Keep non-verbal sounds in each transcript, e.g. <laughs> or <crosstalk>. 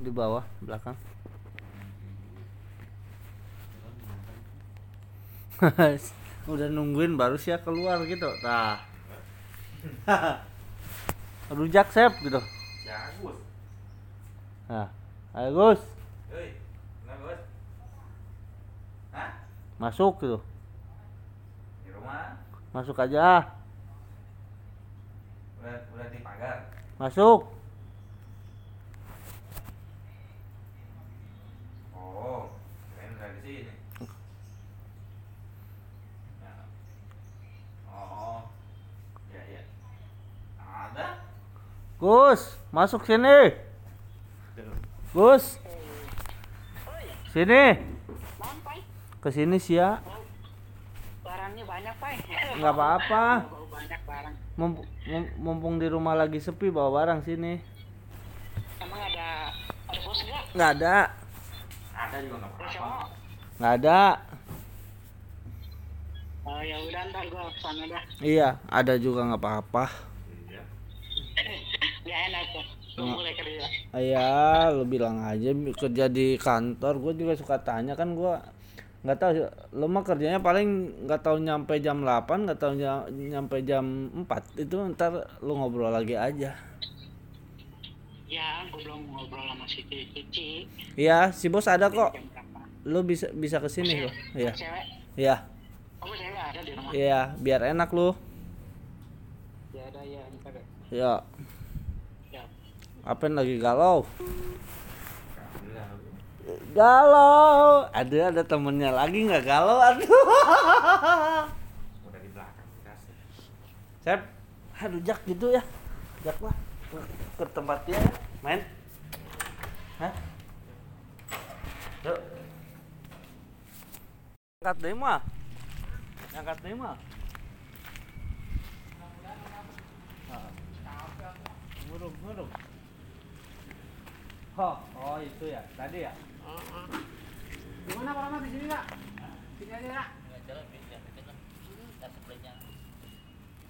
di bawah belakang. <laughs> Udah nungguin baru sih keluar gitu. Nah. <laughs> Rujak sep gitu. Nah ayo Gus. Masuk gitu. Di rumah? masuk aja. Udah, udah di pagar? masuk Oh, kirain udah di sini. Ya. Oh, ya ya. Ada? Gus masuk sini Gus sini Sampai ke sini sih ya barangnya banyak pak. nggak apa-apa banyak barang. Mump- mum- mumpung di rumah lagi sepi bawa barang sini Emang ada ada bos nggak? nggak ada Ada juga nggak Bos apa-apa. cowok. nggak ada Oh ya udah ntar gua ke sana dah. iya ada juga nggak apa-apa. Gak enak tuh. Mulai kerja. iya lo bilang aja kerja di kantor gue juga suka tanya kan gue nggak tahu lo mah kerjanya paling nggak tahu nyampe jam 8 nggak tahu ny- nyampe jam 4 itu ntar lo ngobrol lagi aja Ya, gua belum ngobrol sama si Cici. iya si bos ada kok lo bisa bisa ke sini lo iya iya iya biar enak lo Ya ada ya ntar. ya Ya. Apa lagi galau galau ada ada temennya lagi nggak galau aduh Udah di belakang. Sep, aduh Jak gitu ya. Jak lah ke tempat dia ya. main. Hah? Yuk. Angkat deh mah. Angkat deh mah. Ah. Ngurung, ngurung. Oh, oh itu ya, tadi ya. Gimana Pak Rahmat di sini Pak? Sini aja ya.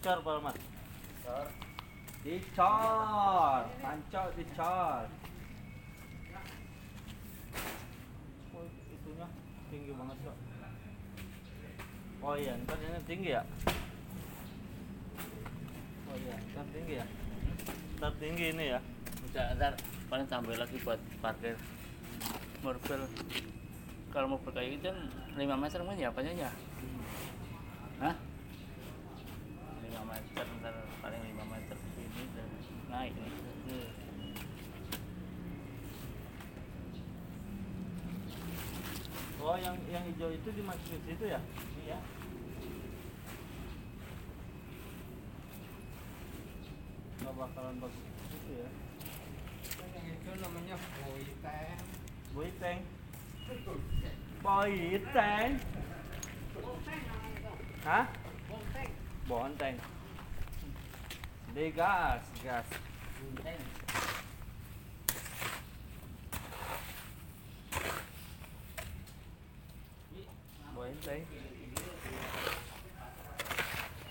Cor Palmat. Cor. Dicor, pancok dicor. Oh, itunya tinggi banget kok. Oh iya, ntar ini tinggi ya? Oh iya, ntar tinggi ya? Ntar tinggi ini ya? Udah, ntar paling tambah lagi buat parkir mobil kalau mau kayak gitu kan 5 meter mah ya apanya ya Hah? 5 meter ntar paling 5 meter ke sini dan naik nih. Oh yang yang hijau itu dimasukin situ ya? Iya. Nggak bakalan bagus itu ya? Yang itu namanya boiteng Boiteng. Boiteng. Hah? Bonteng. Di gas, gas. Bonteng.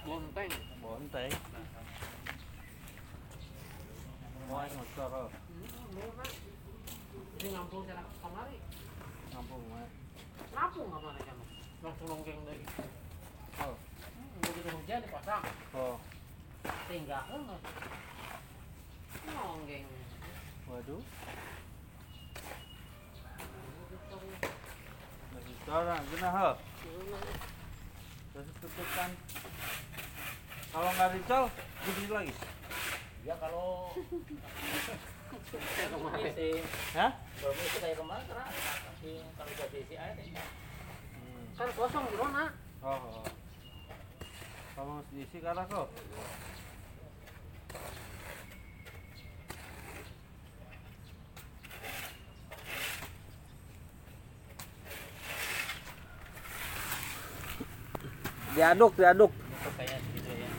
Bonteng. Bonteng. Wah, Ini ngampung sana kamari. Ngampung, Mak. Ngampung kamari kamu. Langsung nongkeng deh. Oh. Hmm, begitu hujan dipasang. Oh. Tinggal kan. Nonggeng. Waduh. Lagi sekarang, gimana hal? Terus tutupkan. Kalau nggak dicol, gini lagi. ya kalau <laughs> Hah? ya Hmm. Kan kosong bro nak. Oh. oh. Kamu harus diisi kok. Diaduk, diaduk. itu kayak gitu ya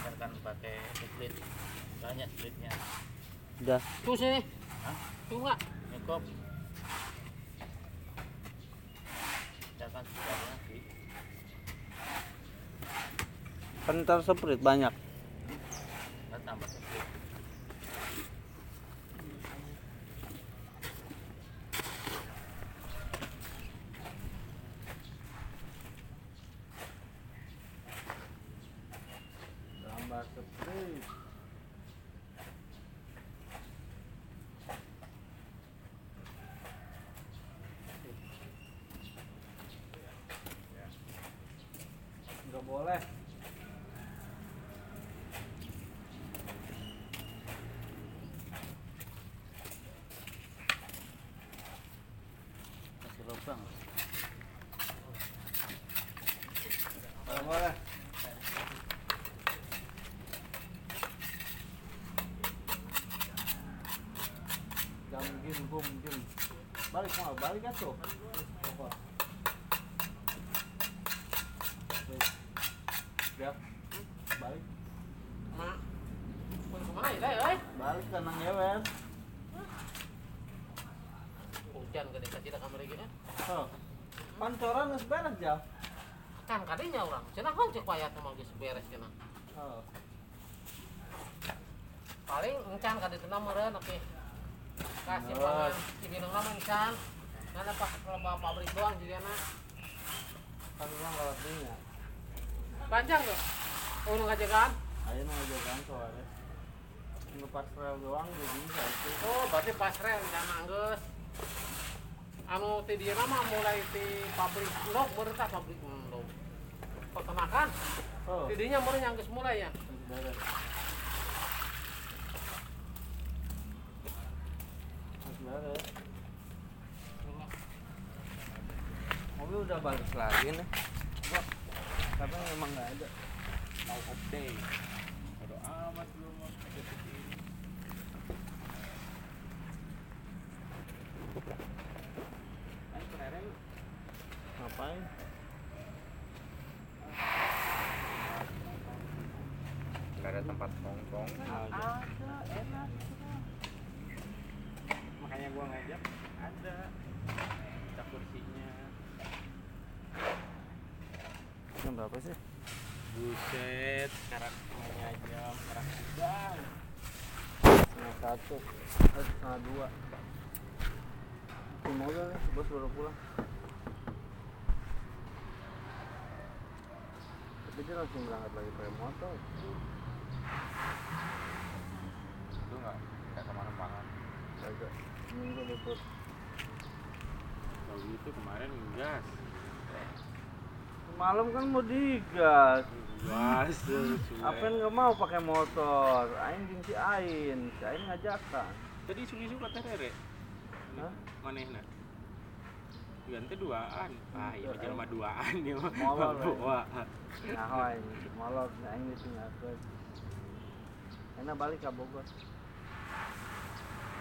biarkan pakai split banyak splitnya Udah. Tuh sini. Hah? Tuh enggak. cukup sekali lagi Kental seprit banyak. dan tambah split boleh kasih lubang boleh boleh jam gin bum gin balik mau balik kan tuh Apa? Wih. ya balik Mak. Mau ke mana ya, Dai, oi? balik ke nang yewer Hujan gede ka tidak kamar lagi, eh? oh. pancoran geus beres ya Kan kadinya orang. Cenah hong cek payat mah geus beres cenah. oh. Paling encan ka ditu meureun oke. Kasih pangan cibinung mah encan. Nana pas kalau bawa pabrik doang jadi anak. kan bilang kalau tinggal Panjang tuh. Oh, nu ngajakan? ayo nang aja kan soalnya ngepas rel doang jadi bisa itu Oh, berarti pas rel dana geus. Anu ti dieu mah mulai ti pabrik endog baru tah pabrik endog. Peternakan. oh Ti dinya baru yang geus mulai ya. geus beres geus beres mobil udah bagus lagi nih. Kok, tapi memang nggak ada. Mau update. Bodo amat lu mau ngapain nggak ada tempat nongkrong. ada enak Makanya gua ngajak ada. Ada kursinya. jam berapa sih Buset, sekarang semuanya jam sekarang sedang. Satu. Eh, setengah dua. Di mobil nih bos baru pulang. Tapi dia langsung berangkat lagi pakai motor. Itu nggak nggak ke mana-mana. agak minggu libur Kalau gitu kemarin gas. Malam kan mau digas Gas. apa nggak mau pakai motor aing jeung si ain si ain ngajakan Tadi isu-isu kata Rere. Hah? Manehna. Ganti duaan. Ah, iya Iya, jelema duaan ya mah. Molor, ya. Bawa. nah aing molor si aing ditinggalkeun enak balik ke Bogor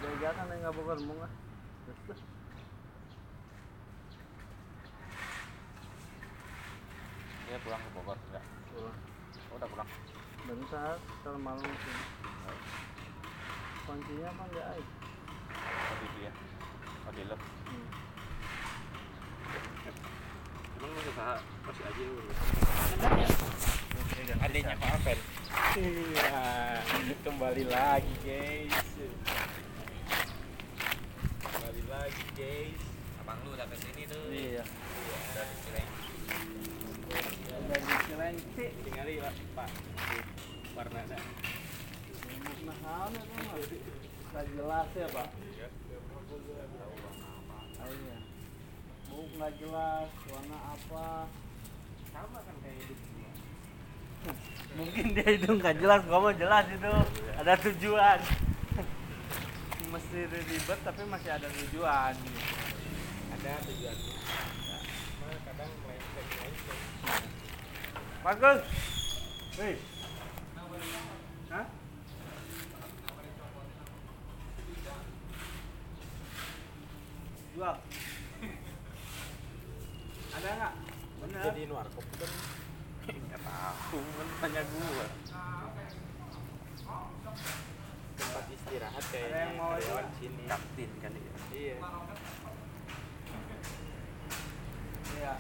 jajakan aing ka Bogor mau nggak Dia pulang ke Bogor enggak? pulang. Oh, udah pulang. bentar ntar malam sini kuncinya apa enggak aing Oh, di dia. Oh, di lo. hmm. Emang lu usaha masih aja lu. Iya, Adanya Pak Apen. Iya, kembali lagi guys. Kembali lagi guys. Abang lu udah ke sini tuh. iya Iya, dari Cilengsi. Cilengsi Tinggali Pak. Warna dah. nah naon itu mah nggak jelas ya pak iya buk nggak jelas warna apa Sama kan kayak hidup mungkin dia itu nggak jelas mah jelas itu ada tujuan mesti ribet tapi masih ada tujuan Ada tujuannya. Kadang melenceng-melenceng. Bagus Hei. Hah? Jual. Ada nggak? Bener. Jadi warkop kan nggak tahu kan tanya gua tempat istirahat Ada yang mau juga? sini kantin kan ya iya Iya.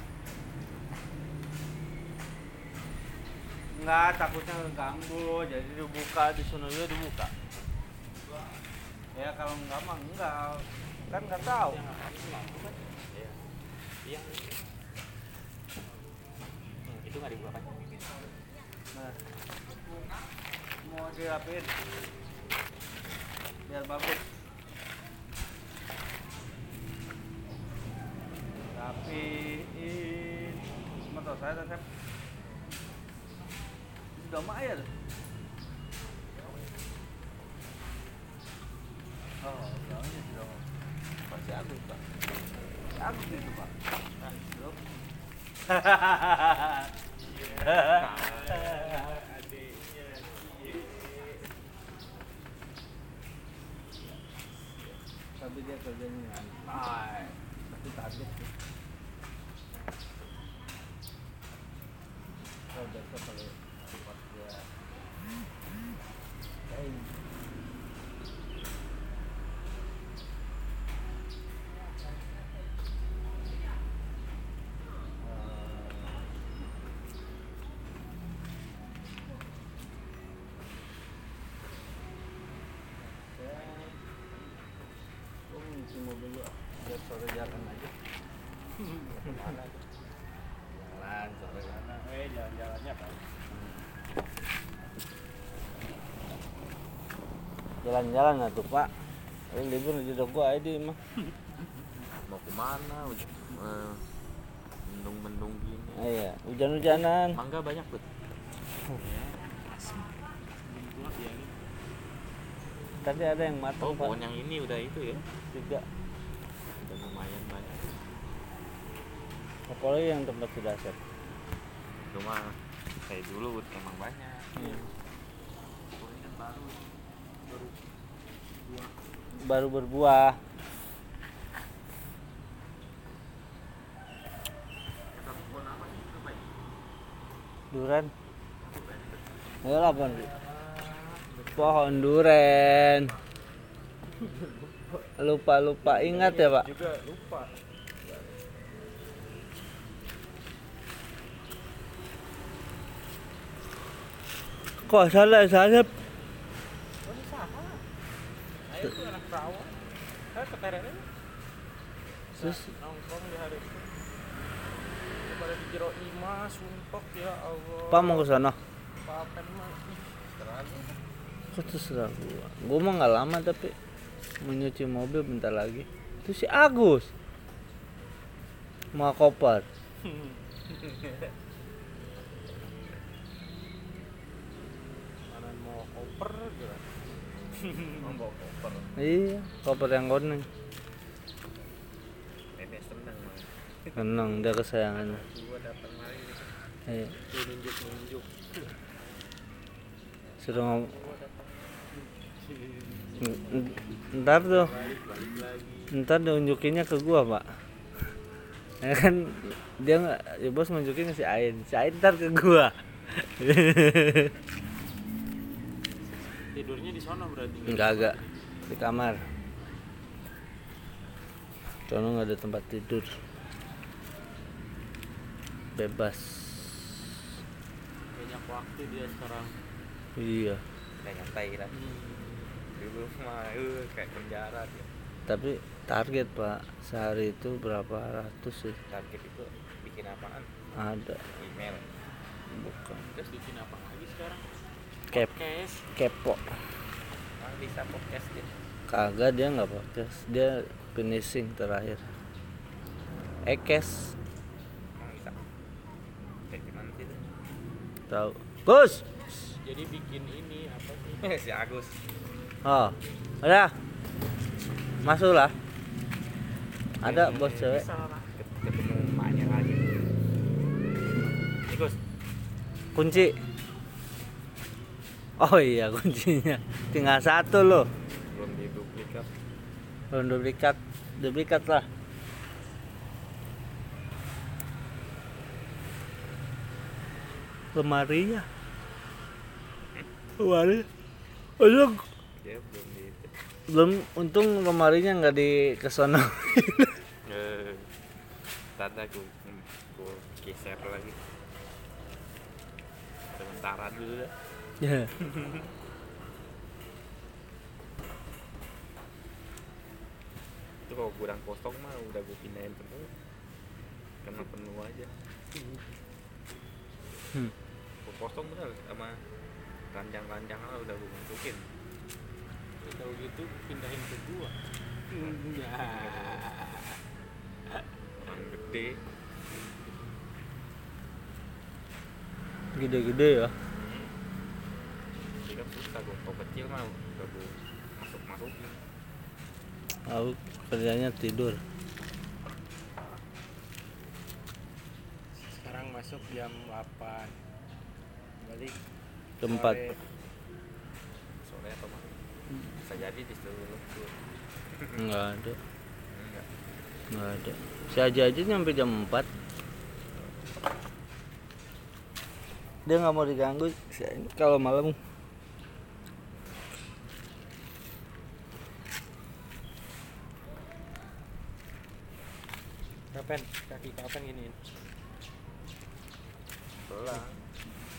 Enggak, takutnya ganggu, jadi dibuka di sono juga dibuka. Ya kalau enggak mah enggak. Kan enggak tahu. iya iya hmm, itu nggak dibuka kan Nah. Mau dirapiin. Biar bagus. Rapiin. Motor saya tetap. Sudah Mayer. Oh, jauhnya sudah. Masih Agus, Pak. Agus itu, Pak. Nah, belum. adiknya tapi dia kerjanya santai tapi target sih kalau besok kalau pas dia Hey. Gue ngisi mobil gua biar sore jalan aja. Mana? Jalan sore mana? eh jalan-jalannya pak Jalan-jalan lah tuh pak. Ini libur di gua aja mah. mau ke mana eh, mendung-mendung gini Ah, iya, hujan-hujanan. mangga banyak tuh Tadi ada yang oh matang pak. pohon yang ini udah itu ya Tiga. udah lumayan banyak Apalagi yang tempat sudah set. cuma kayak dulu emang banyak Iya. pohon kan baru Baru berbuah. apa apa ya Duren. Ayolah pohon. Duren. Lupa-lupa ingat ya pak. juga lupa Kok salah saya oh ini sama ayo tuh anak perawan saya ke terene Terus nongkrong di hari itu pada di jero ima sumpok ya Allah Pak mau ke sana. papen mah ih terlalu Kok terserah gua. Gua mah nggak lama tapi mau nyuci mobil bentar lagi. Itu si Agus. Mau koper. <laughs> mana mau koper gitu bawa koper Iya, koper yang kuning. mah Tenang, dia kesayangannya. gua gitu. Iya. Dia nunjuk nunjuk Suruh ngom N- n- Ntar tuh, ntar diunjukinnya ke gua pak. <laughs> Ya kan dia nggak, ya bos nunjukin si Ain, si Ain ntar ke gua. <laughs> tidurnya di sana berarti Enggak agak di kamar. Soalnya nggak ada tempat tidur. Bebas. banyak waktu dia sekarang Iya. udah nyantai lah dulu mah eh, kayak penjara dia Tapi target pak sehari itu berapa ratus sih? target itu bikin apaan Ada. email Bukan. terus bikin apa lagi sekarang Kep cash kepo. emang bisa podcast dia Kagak dia nggak podcast. Dia finishing terakhir. Ekes emang bisa kayak gimana sih itu tahu. Gus. jadi bikin ini apa sih <laughs> si Agus Oh, udah. Masuk lah. Ada bos cewek. ketemu emaknya lagi Nih, Gus Kunci. Oh iya kuncinya. Tinggal satu loh. belum diduplikat Belum duplikat. Duplikat lah. Lemarinya. Lemari. Untung, belum di belum untung lemarinya nggak di kesono. <laughs> eh tanda gue gue geser lagi sementara dulu dah Ya. itu kalau gudang kosong mah udah gue pindahin penuh karena penuh aja Hmm. Gua kosong bener sama ranjang-ranjang lah udah gue masukin kalau gitu pindahin ke gua orang gede Gede-gede ya. Foto kecil mah udah gue masuk masukin Aku kerjanya tidur. Sekarang masuk jam 8 Balik Tempat sore. sore atau malam bisa jadi di seluruh nggak ada, enggak nggak ada. Si aja aja nyampe jam 4 Dia nggak mau diganggu kalau malam. Kapan? Kaki kapan giniin? belang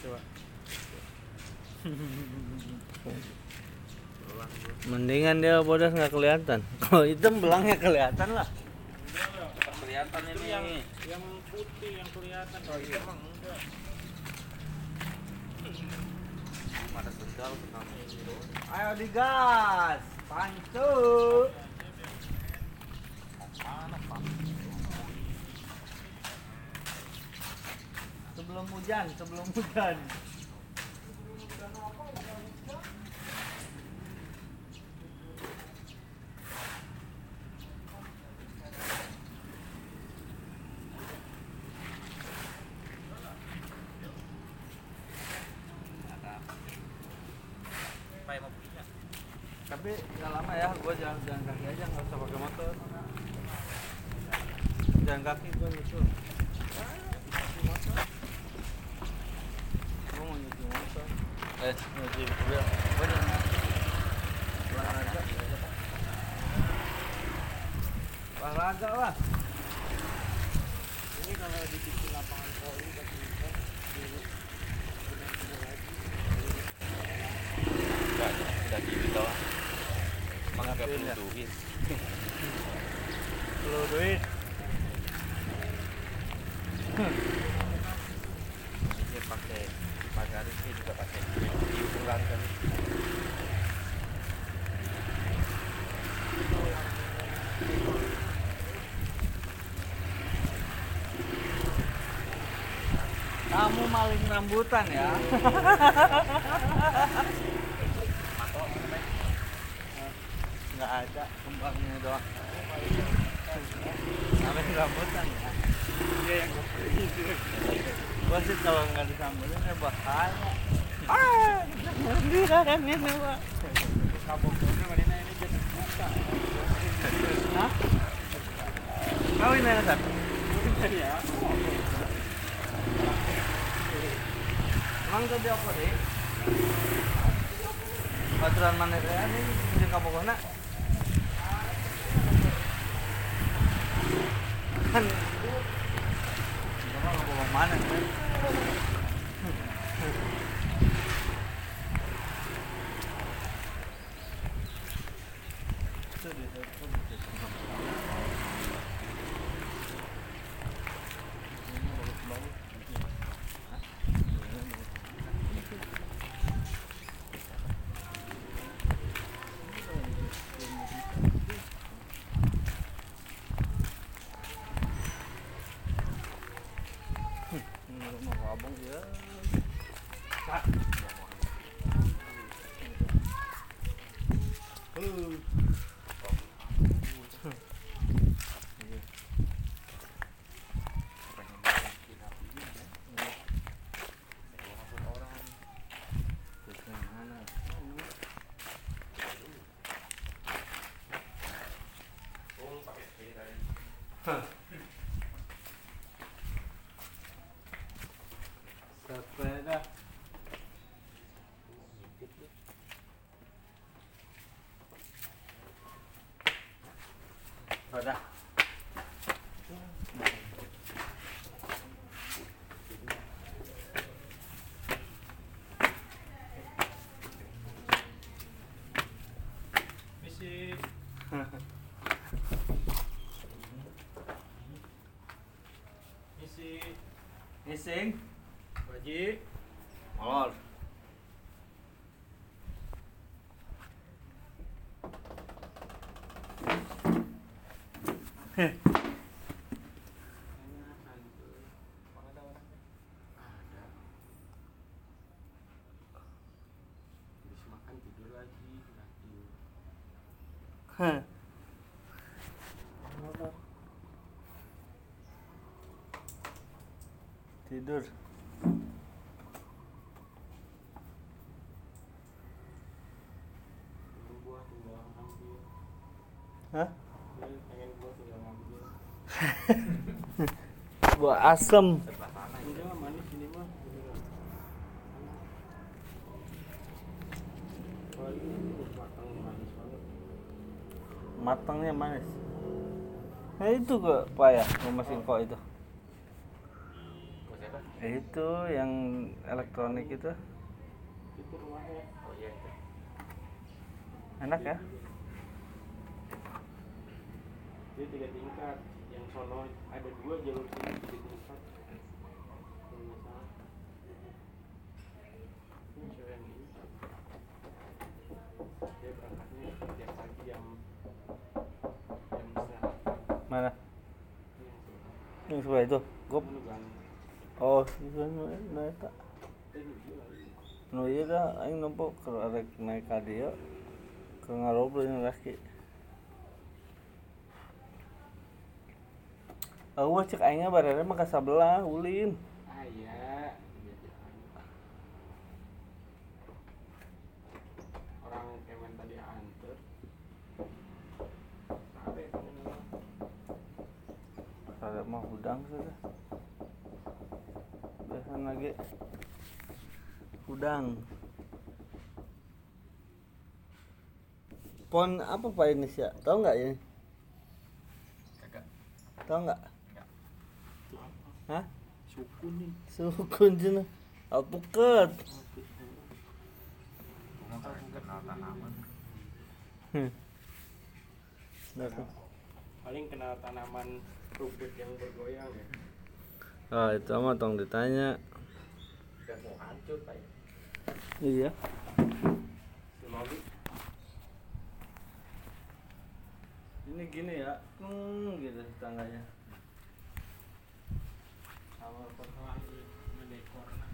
Coba belang Mendingan dia bodas nggak kelihatan. <laughs> Kalau hitam belangnya kelihatan lah. kelihatan Itu yang yang putih yang kelihatan kalau emang enggak. ada sendal ini Ayo digas, pancu. Sebelum hujan, sebelum hujan. apa yang mau punya Tapi nggak lama ya, gua jalan jalan kaki aja nggak usah pakai motor. Jalan kaki gua nyusul. Gua mau nyusul motor. Eh, nyusul mobil. Gua jalan kaki. Olahraga. Olahraga lah. Ini kalau dibikin lapangan voli badminton dulu enggak udah gini doang emang agak Ngapain perlu ya? duit Perlu duit. dia pakai pakai hari ini juga pakai diulang kali Kamu maling rambutan ya. Nggak ada kembangnya doang. Maling rambutan ya. Iya yang Gua sih kalau nggak disambutin ya bahaya. Ah, dia kan ini pak. kabok itu mana ini jadi buka. Hah? Kawin ya Sat? Ya. Emang tadi apa deh? Baturan mana teh ini jeung kabogona? Kan Bapak ngomong mana 好的。梅西，哈哈。梅西，梅西，罗杰，摩尔。Udah matang manis banget. Matangnya manis. Nah itu kok payah mesin kok itu. Itu yang elektronik itu Itu rumahnya. Oh iya. enak ya? Tiga tingkat. Yang sono ada dua jalur sini tiga tingkat. Mana? Ini yang sebelah. Yang sebelah itu. Oh itu nah eta. Nu ieu dah aing nempo keur arek naik ka dieu. Keur ngarobrol jeung laki. Eueuh cek aingnya barere mah ka sabelah ulin. Ah iya. Orang kemen tadi anter. Sare pengen mah. Sare mah udang sudah. Biasa lagi udang. Pon apa Pak ini sih? Tahu nggak? Kagak. Tahu nggak? Hah? Suku nih. Sukun cina. Kenal tanaman. Nah, Paling kenal tanaman rumput yang bergoyang ya. Oh, itu mah tong ditanya. Udah mau hancur pak. ya? Iya. Si Ini gini ya. Hmm, gitu tangganya. Sama lagi ngedekor nah.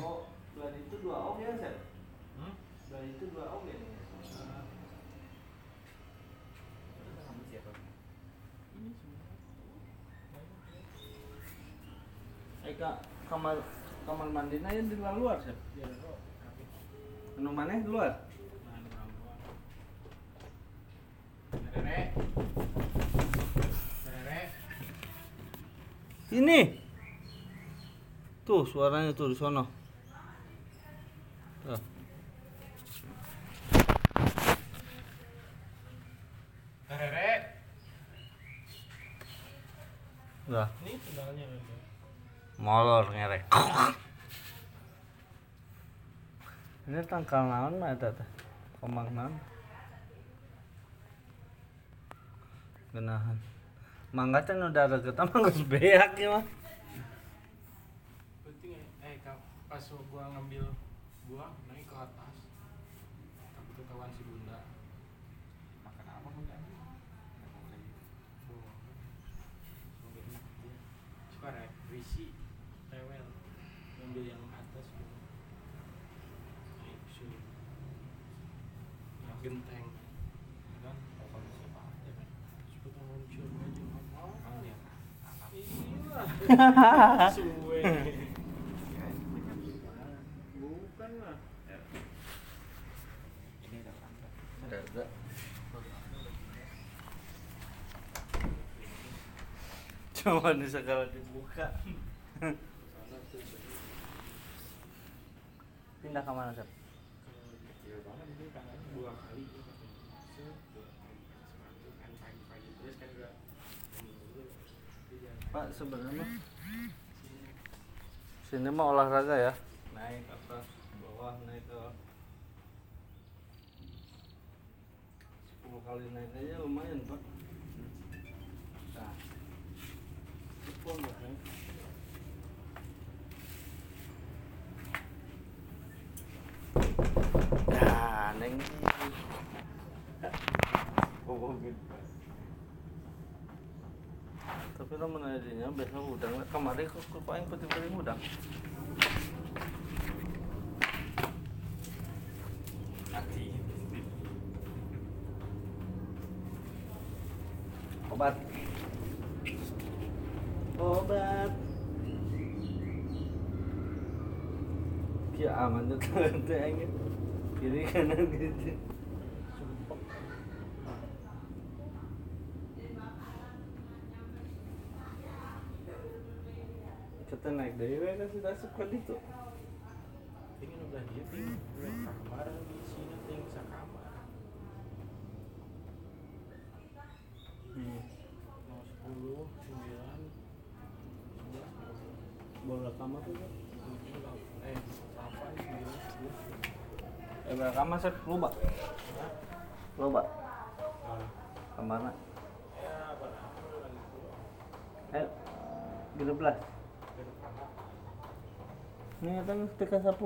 Oh, belah itu dua ok ya, Seth? Hmm? Belah itu dua ok ya? Kamu siapa? Ini semua. Eh, kamar kamar mandinya yang di luar luar, Seth? Dia lo. Tapi Anu mana di luar? main orang doang. Rere. Rere. Ini. Tuh, suaranya tuh di sono. Udah, Ini molor ngerek. Ini tangkal naon mah eta teh? Komang naon? Genahan. Mangga teh nu deket mah geus beak ya mah. penting eh pas gua ngambil gua naik ke atas tapi ketahuan si bunda Makan apa bunda? Nggak boleh. oh nggak enak dia suka re- risi rewel ngambil yang atas gitu naik sur yang genteng kan kalau siapa ada kan cepet muncul aja apa Emang yang apa? iya suwe bukan lah Ini ada? Ada. Cuma di segala dibuka. Pindah ke mana, Sep? tangannya dua kali itu katanya set dua kali sepatu kan pagi-pagi terus kan gua ini dulu Dia jalan Pak, sebenarnya sini. mah olahraga ya. Naik atas, bawah, naik ke 10 kali naik aja lumayan, Pak. Nah. Cepon, Pak. ya. Nah, neng. <laughs> Oh, gitu. Tapi lamun aya dinya biasa udang kamari kok kok aing penting-penting udang. Obat. obat Kia aman tuh tuh angin kiri kanan gitu kita naik dari kan sudah suka itu Ini udah dia ting, kamar di sini ting sakamar. hmm. Mau sepuluh, sembilan, sebelas, bola kamar tuh tujuh, eh delapan, sembilan, sepuluh. eh bola kamar saya lupa lupa kamarnya ya eh 13 Ke depan. Ini kan sekitar 10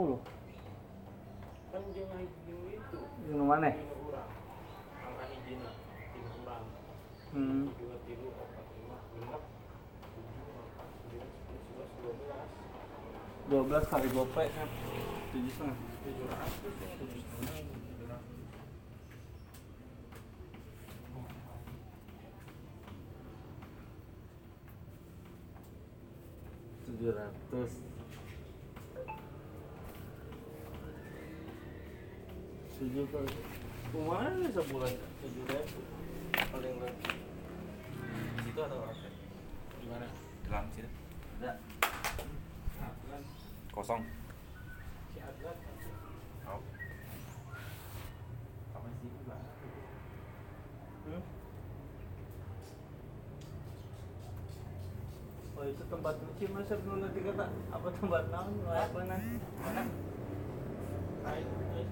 Kan jeung itu. ini mana. Angka hijina, tiga orang. hmm. Dua, tiga, empat, lima, genap. Tujuh, delapan, sembilan, sepuluh, sebelas, dua belas. 12 kali gope tujuh setengah Tujuh ratus, tujuh setengah, tujuh ratus. Tujuh kali ke mana sebulan tujuh ribu paling enggak Di situ atau apa? Gimana? Dalam situ. ada Kosong. si Adlan. Oh. Apa sih? Gimana? hmm? oh itu tempat nyuci masa belum nanti kata apa tempat naon apa nanti mana Kain, guys,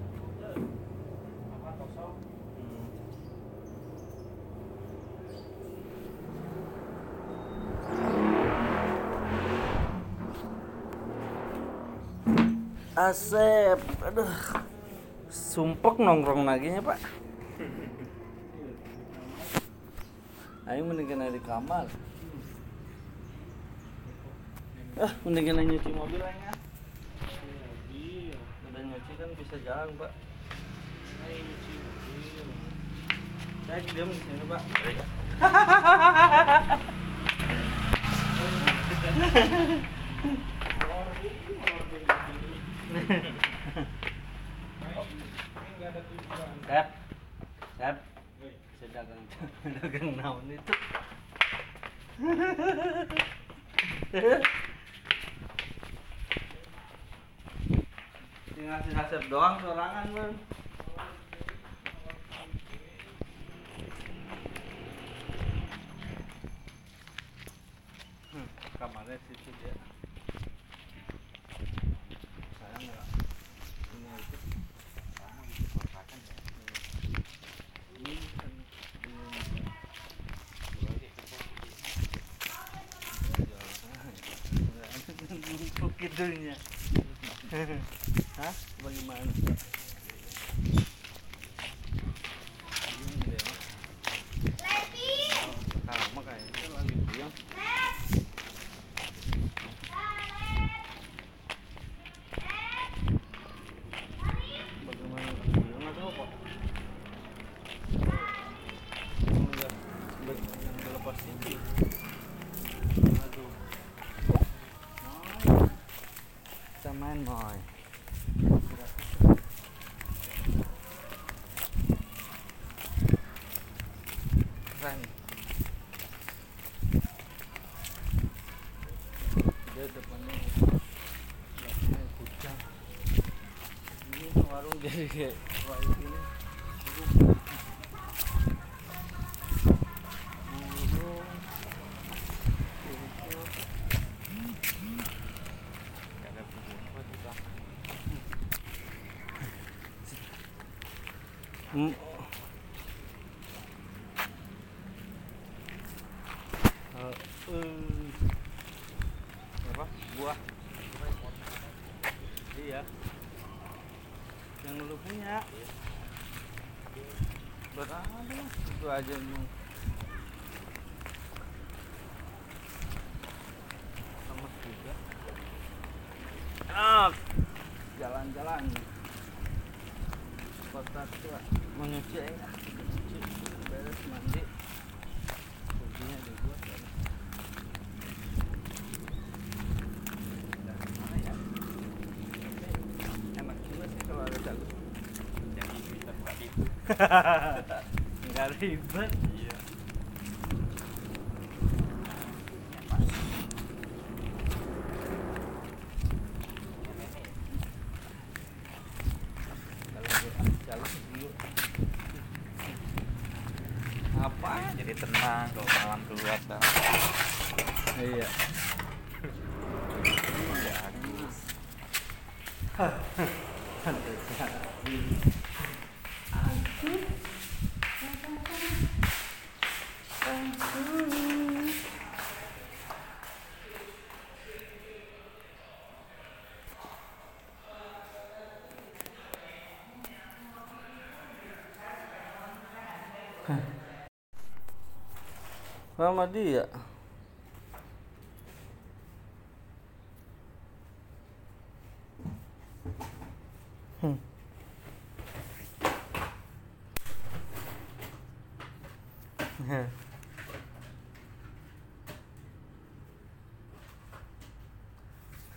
Asep, aduh, sumpek nongkrong lagi nya pak. Ayo mendingan di kamar. Ah, mendingan nyuci mobil aja. Udah nyuci kan bisa jalan pak. Ayo nyuci mobil. Saya. Sep, Sep, saya dagang dagang naon itu. Tinggal si doang sorangan bang. Kamarnya situ dia. Saya nggak ini itu gitu ya. Kan dulunya. Hah? Bagaimana? Ini dia, Mak. Sama kayaknya lagi diam. Bagaimana? Dia nggak tahu kok. Enggak, enggak, enggak lepas ini. Aduh. Moy. Kita main, Moy. Keren. Dia depannya belakangnya kucang. Ini warung jadi itu aja emang sama juga. Enak, jalan-jalan. Kota tua. Manusia ya beres mandi. Kuncinya dibuat kan. enak juga sih kalau hahaha <laughs> ribet iya. Apa? Jadi tenang kalau malam keluar dah iya bagus sama dia Hmm. <laughs>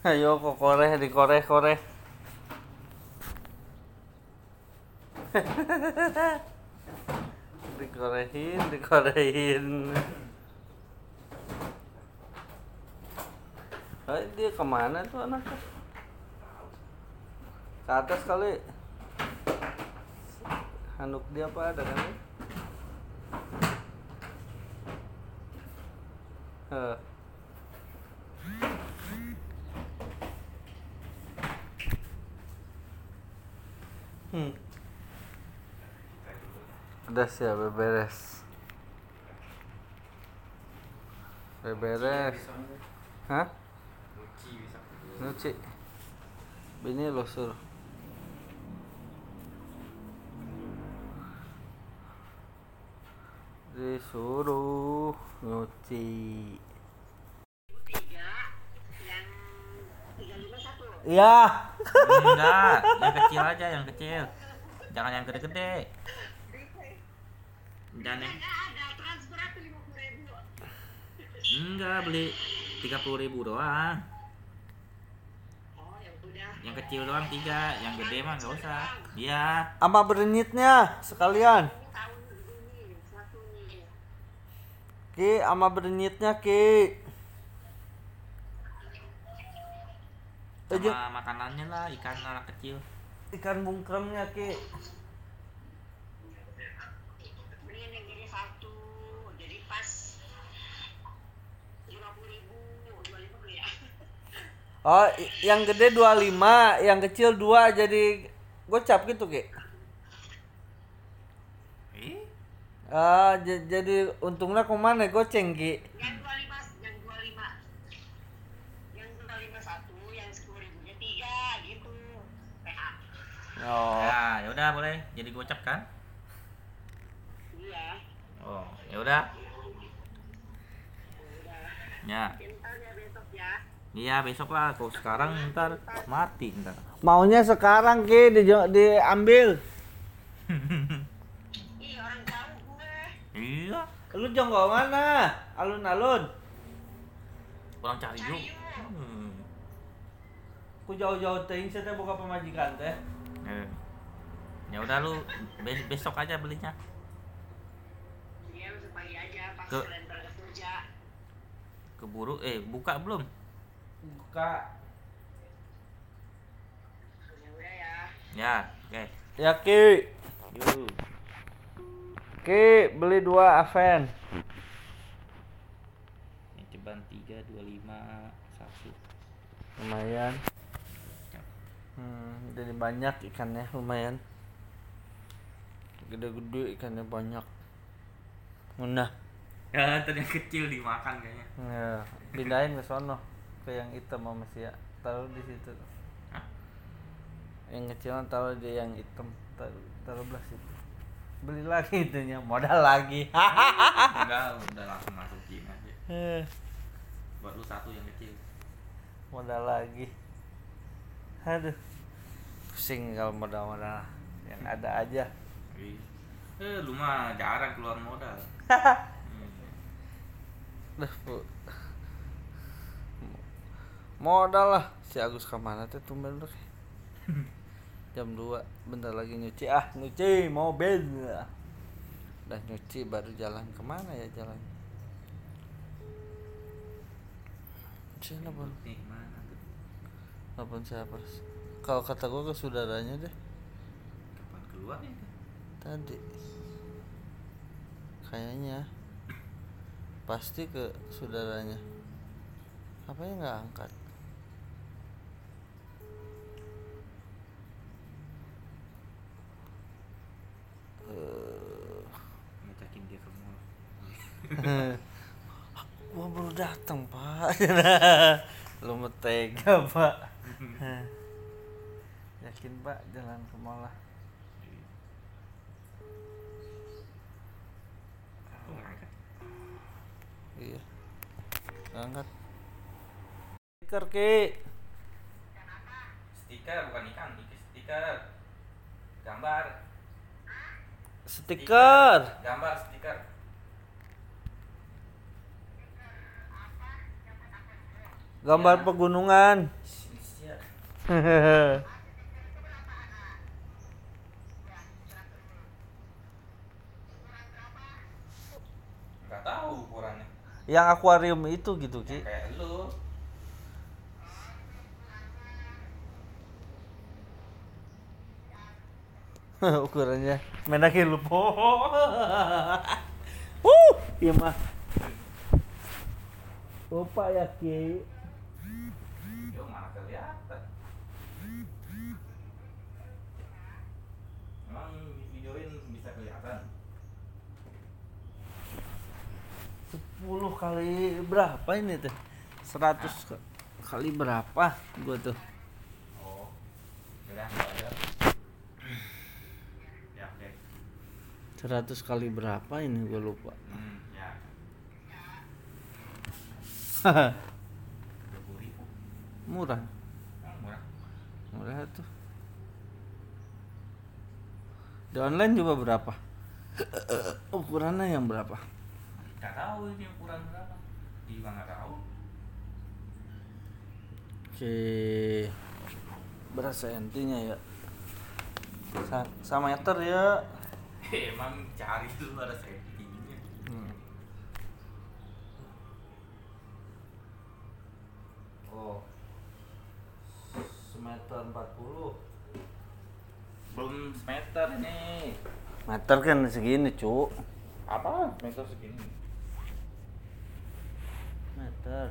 Ayo kok koreh di koreh koreh. dikorehin, dikorehin. Eh, dia ke mana tuh anaknya? Ke atas kali. Handuk dia apa ada kan? Eh. Hmm. Udah siap beres. Beres. Hah? Nyuci. Bini lo suruh. Disuruh nyuci. Iya. enggak yang kecil aja yang kecil jangan yang gede-gede jangan yang enggak beli tiga puluh ribu doang yang kecil doang tiga yang gede mah nggak usah iya Sama berenyitnya sekalian. Ki, sama berenyitnya Ki. Sama makanannya lah ikan anak kecil ikan bungkremnya Ki. Oh, yang gede 25, yang kecil 2 jadi gocap gitu, Ki. ih. Ah, jadi untungnya ke mana goceng, Ki? yang 25 yang 25 yang 25 satu yang 10 ribunya tiga gitu. PH Oh. ya ya udah boleh. Jadi gocap kan? Iya. Oh ya udah. Ya ya. Ya iya besok lah kok sekarang ntar mati ntar Maunya sekarang, Ki, di diambil. ih orang gue iya Lu jongkok mana? Alun-alun. kurang cari yuk hmm. Ku jauh-jauh teuing saya teh boga pemajikan teh. Eh. ya udah lu be- besok aja belinya iya besok pagi aja pas Ke- kalian berangkat kerja keburu eh buka belum Buka. ya udah ya ya oke Ya, Ki. Ki, beli dua Aven. ini ceban tiga dua lima satu Lumayan. Hmm, jadi banyak ikannya lumayan. Gede-gede ikannya banyak. Nah, ya tadi yang kecil dimakan kayaknya ya, pindahin ke sono ke yang hitam sama si ya. Taruh di situ. Hah? Yang kecil taruh di yang hitam. Taruh, taruh belah situ. Beli lagi itunya, modal lagi. <laughs> enggak udah langsung masukin aja Eh, buat lu satu yang kecil modal lagi. Aduh. Pusing kalau modal-modal yang ada aja. Ih. eh lu mah jarang keluar modal <laughs> Hmm. Duh, Bu. Modal lah. Si Agus ke mana tuh tumben <laughs> tuh? Jam 2 bentar lagi nyuci. Ah nyuci mobil. Udah nyuci baru jalan ke mana ya jalan? Tuh? Telepon siapa? Kalau kata gua ke saudaranya deh. Kapan keluar ya tadi. Kayaknya. Pasti ke saudaranya. Apa yang nggak angkat? Eh, ngajakin dia ke mall <laughs> gua baru datang pak. <laughs> Lu mau tega pak. <laughs> Yakin pak jalan ke mall lah. Iya. Angkat. Stiker ki. stiker bukan ikan stiker gambar Stiker. gambar stiker Gambar pegunungan. <laughs> Nggak tahu ukurannya yang akuarium itu gitu ki. kayak lu <laughs> Ukurannya menakin lupa. <laughs> uh, iya mah. Lupa ya ki. yo mana kelihatan emang di videoin bisa kelihatan 10 kali berapa ini? 100 ka- kali berapa gua tuh? oh udah nggak ada ya deh 100 kali berapa ini gua lupa. hmm, ya <laughs> Murah. murah Murah tuh. Di online juga berapa? <coughs> Ukurannya yang berapa? nggak tahu ini ukuran berapa juga nggak tahu Oke. Berapa sentinya ya? Sa sama meter ya. <laughs> emang cari dulu ada settingnya Hmm. Oh. Semeter 40. belum semeter nih Meter kan segini, Cuk. apa meter segini Meter.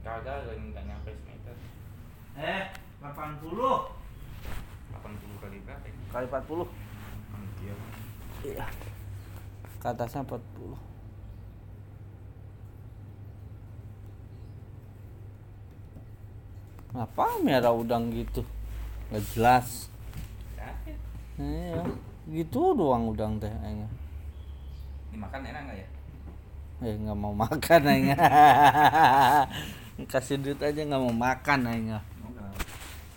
kagak nggak nyampe semeter Eh, 80 80 kali berapa ini kali 40. Anjir. Iya. Ke atasnya 40. Ngapa merah udang gitu? Nggak jelas. Sakit. Iya, gitu doang udang teh aing. dimakan enak nggak ya Eh nggak mau makan aing. <laughs> Kasih duit aja nggak mau makan aing.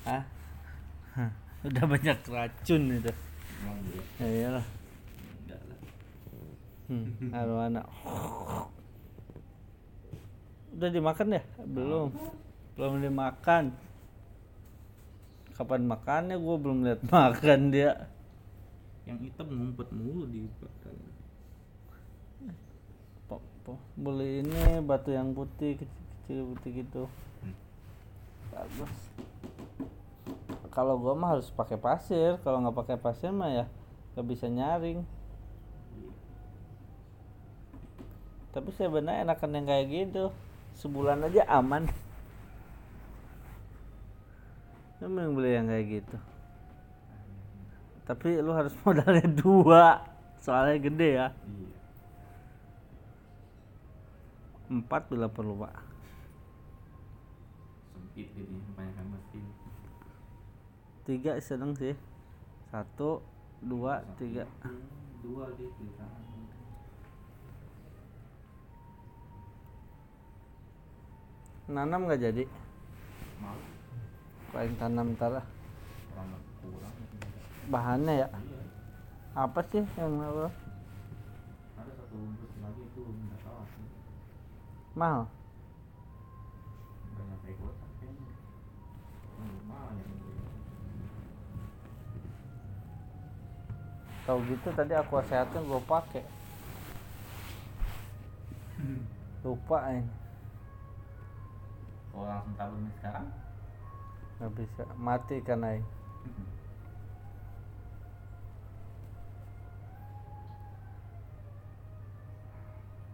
Hah? <laughs> Udah banyak racun itu. gitu Ya iyalah. Hmm, arwana. Udah dimakan ya? Belum. Belum dimakan. Kapan makannya gue belum lihat makan dia. yang hitam ngumpet mulu di badan. Beli ini batu yang putih kecil-kecil putih gitu. Hmm. Bagus. Kalau gua mah harus pakai pasir. Kalau nggak pakai pasir mah ya nggak bisa nyaring. Tapi sebenarnya enakan yang kayak gitu. Sebulan aja aman. Lu mending beli yang kayak gitu. Tapi lu harus <laughs> modalnya dua. Soalnya gede ya. iya Empat bila perlu pak. sempit jadi kebanyakan mesin Tiga sedang sih. Satu, dua, tiga. dua dia kelihatan Nanam nggak jadi. mau Paling tanam ntar ah. Bahannya ya. iya Apa sih yang apa? ada satu bungkus lagi itu nggak tahu sih Mahal. Hmm, tahu gitu tadi aqua sehatnya gue pakai lupa ini kalau langsung tabung sekarang. Nggak bisa. Mati kan ay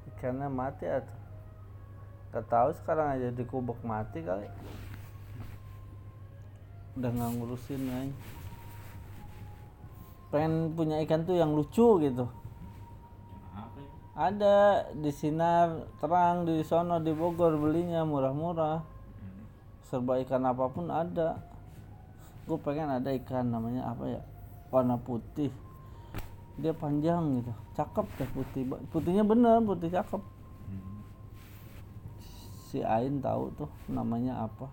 ikannya mati atau? Nggak tahu sekarang aja dikubek mati kali. Udah nggak ngurusin ay pengen punya ikan tuh yang lucu gitu. Ya? ada di sinar terang di sono di Bogor belinya murah-murah. Serba ikan apa pun ada. Gue pengen ada ikan namanya apa ya? Warna putih. Dia panjang gitu. Cakep deh putih. Putihnya bener putih cakep. Hmm. si Ain tahu tuh namanya apa.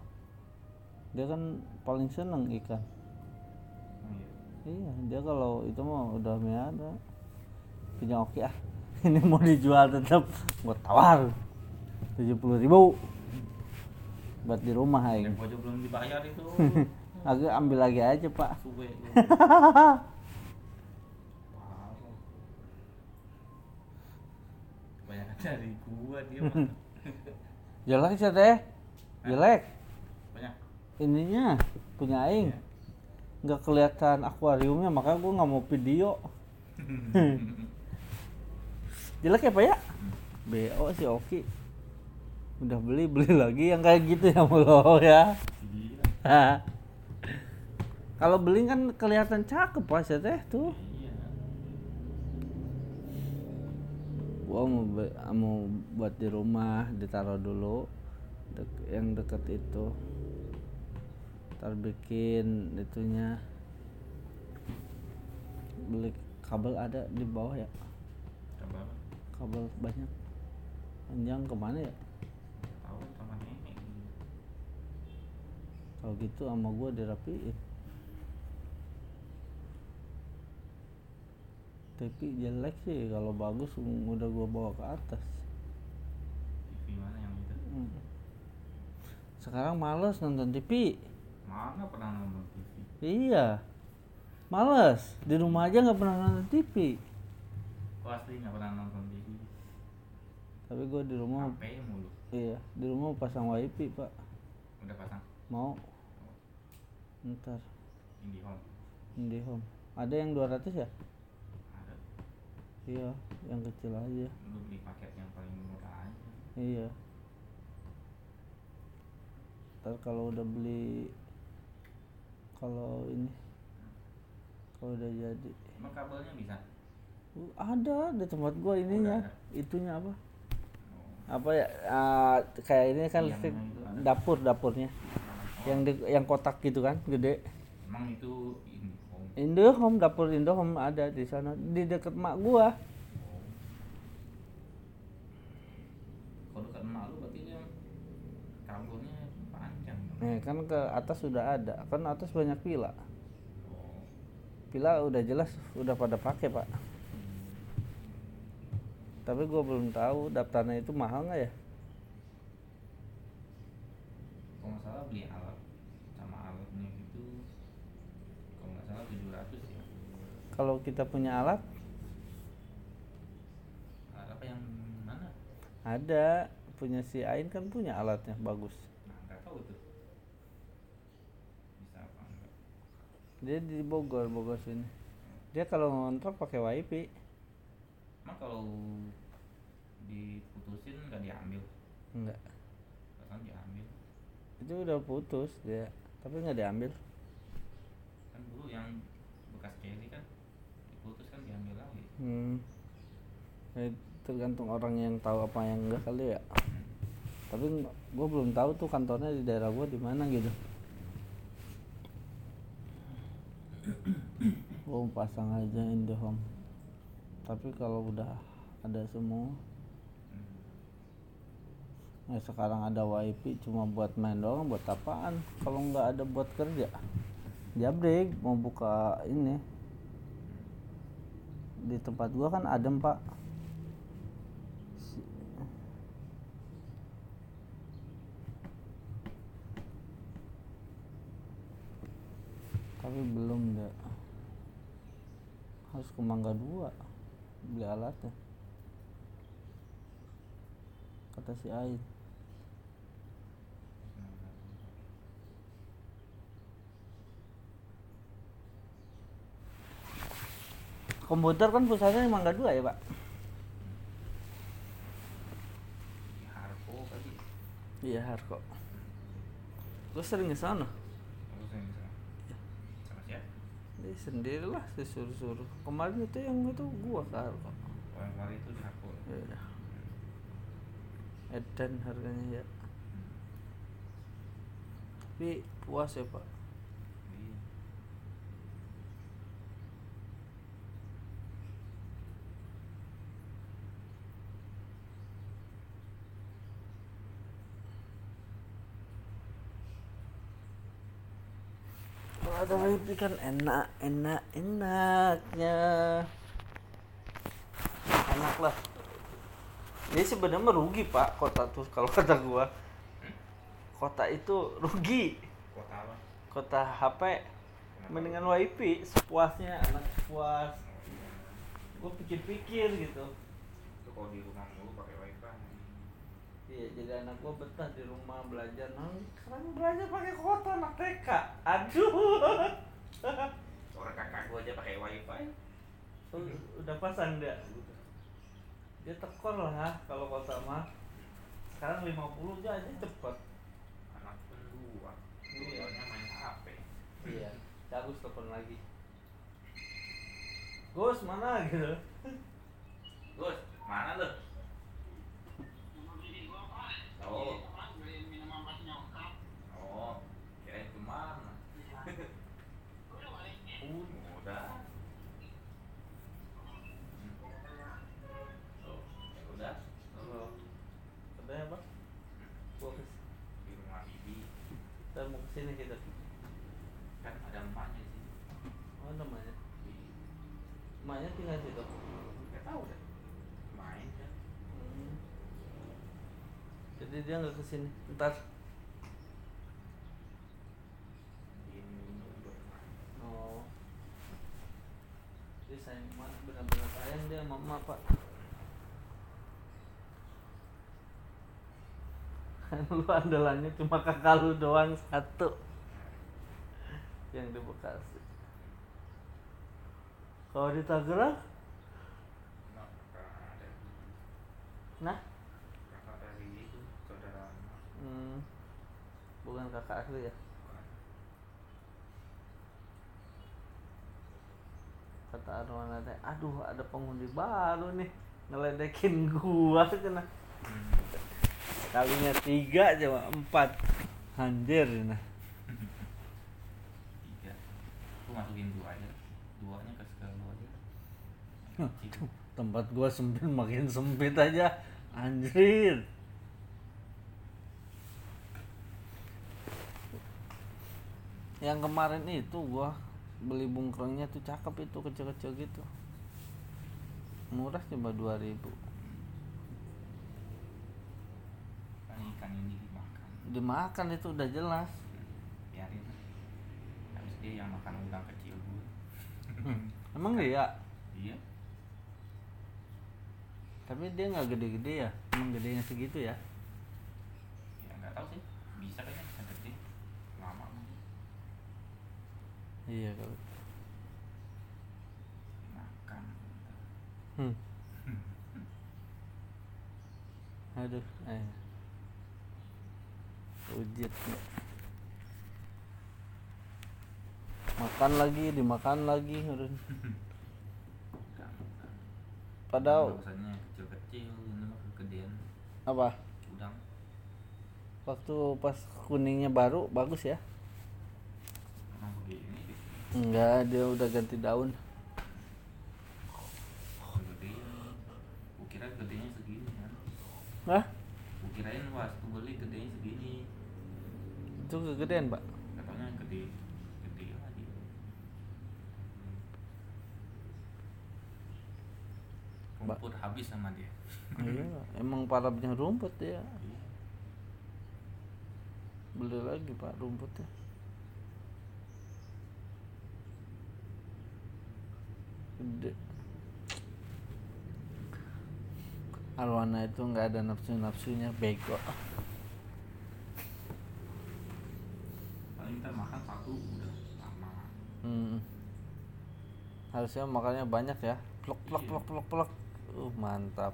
Dia kan paling seneng ikan. Oh, iya. iya dia kalau itu mah udah ada. Punya oke ah. <laughs> Ini mau dijual tetap gue tawar. Tujuh puluh ribu buat di rumah aing. Pojok belum dibayar itu. <laughs> agak ambil lagi aja pak. Suwe. <laughs> Kebanyakan dari gua dia mah. <laughs> jelek sih teh. Jelek. Banyak. ininya punya aing. Nggak kelihatan akuariumnya makanya gue nggak mau video. Jelek ya pak ya? Bo si Oki udah beli beli lagi yang kayak gitu ya mulu ya. Gila. kalau beli kan kelihatan cakep pak saya teh tuh. Iya. gua mau mau buat di rumah ditaruh dulu dek- yang deket itu. Ntar bikin itunya. Beli kabel ada di bawah ya? Coba kabel banyak. Panjang ke mana ya kalau gitu sama gua dirapiin tapi jelek sih kalau bagus udah gua bawa ke atas TV mana yang itu? Hmm. sekarang males nonton TV Mana pernah nonton TV? iya males di rumah aja nggak pernah nonton TV Kok asli nggak pernah nonton TV? tapi gue di rumah HP mulu. iya di rumah pasang wifi pak Udah pasang mau ntar. IndiHome. IndiHome ada yang 200 ya? Ada. iya yang kecil aja. Lu beli paket yang paling murah aja. iya. Ntar kalau udah beli kalau ini kalau udah jadi. Emang kabelnya bisa? Uh, ada di tempat gua ininya Udah itunya apa? Oh. apa ya? Ah, kayak ini kan listrik dapur dapurnya yang di, yang kotak gitu kan gede. Emang itu IndiHome. Indohome dapur Indohome ada di sana. Di deket mak gua. Kalau dekat emak lu berarti dia kabelnya panjang. Nih kan ke atas sudah ada. Kan atas banyak pila Oh. pila udah jelas udah pada pakai pak. Tapi gua belum tahu daftarnya itu mahal nggak ya Kalau nggak salah beli alat sama alatnya gitu. Kalau nggak salah 700 ya. kalau kita punya alat Alat apa yang mana? ada punya si Ain kan punya alatnya bagus Nah, nggak tahu tuh. Bisa apa enggak? dia di Bogor Bogor sini dia kalau ngontrak pakai wifi Emang kalau diputusin nggak diambil? enggak. Itu udah putus dia tapi nggak diambil Kan dulu yang bekas Kelly kan diputus kan diambil lagi. hmm. Eh, tergantung orang yang tahu apa yang enggak kali ya tapi gue belum tahu tuh kantornya di daerah gue di mana gitu gue pasang aja Indihome tapi kalau udah ada semua ya sekarang ada wifi cuma buat main doang buat apaan? Kalau nggak ada buat kerja. Jabrik mau buka ini. Di tempat gua kan adem pak. Tapi belum deh harus ke Mangga Dua beli alatnya. Kata si Ain komputer kan pusatnya di Mangga Dua ya pak? Harko kali iya Harko lu sering ke sana? Terus yang bisa sama siapa? Dia sendirilah disuruh-suruh. Kemarin itu yang itu gua ke Harko kemarin itu di Harko Iya. Edan harganya ya. Tapi puas ya pak. Iya. Wifi kan enak, enak, enaknya. Enak lah. Ini sebenarnya merugi pak kota tuh kalau kata gua. Kota itu rugi. kota apa Kota HP mendingan wifi sepuasnya anak puas. Gua pikir-pikir gitu. itu kalau di rumah mulu pakai Iya, jadi anak gua betah di rumah belajar. Nah, sekarang belajar pakai kota anak TK. Aduh. <laughs> orang kakak gua aja pakai wifi U- Udah pasang dia. Dia tekor lah kalau kota mah. Sekarang 50 aja aja cepet. anak pun dua Iya. main HP Iya. Bagus telepon lagi. Gus mana gitu? Gus mana lu oh. Oh kirain ke mana? Udah. Oh ya udah oh, apa? Gua kes di rumah bibi kita mau ke sini kita. kan ada emaknya sih Oh namanya. Di- Emaknya tinggal situ. nggak tahu deh main kan Hmm. Jadi dia nggak ke sini. Ntar. Oh. Sayang banget benar-benar sayang dia sama emak pak. <laughs> lu andalannya cuma kakak lu doang satu yang di Bekasi. Kalau di Tangerang, nah kakak ada nah, kakak dari itu saudara hmm, bukan kakak asli ya. Kata Arwana teh, aduh ada pengundi baru nih ngeledekin gua. Kena. Kalinya tiga aja Pak. empat. Anjir nah tiga. Aku masukin dua aja. Duanya ke sekali aja. Kecil. tempat gua sempit makin sempit aja. Anjir yang kemarin itu gua beli bungkrongnya tuh cakep itu kecil-kecil gitu. Murah cuma 2000 kan ikan ini dimakan. Dimakan itu udah jelas. Biarin lah. habis dia yang makan udang kecil gue <laughs> emang iya. Iya. Tapi dia nggak gede-gede ya? Emang gedenya segitu ya? Ya nggak tahu sih. Bisa kayaknya bisa gede lama mungkin iya kalau makan. Hmm. <laughs> aduh eh. Ujit. Makan lagi dimakan lagi Urun. padahal biasanya kecil kecil ini kegedean. Apa? Udang. Waktu pas kuningnya baru bagus ya? Emang deh enggak dia udah ganti daun. Kegedean gue kira gedenya segini kan Hah? gue kirain pas gue beli gedenya segini. Itu kegedean pak? Katanya gede. Gede lagi. Mbak. rumput habis sama dia. Iya emang parabnya rumput ya. Iya. beli lagi pak rumputnya Arwana itu nggak ada nafsu nafsunya bego. Paling makan satu udah lama. Hmm. harusnya makannya banyak ya. Plok plok plok plok plok. Uh mantap.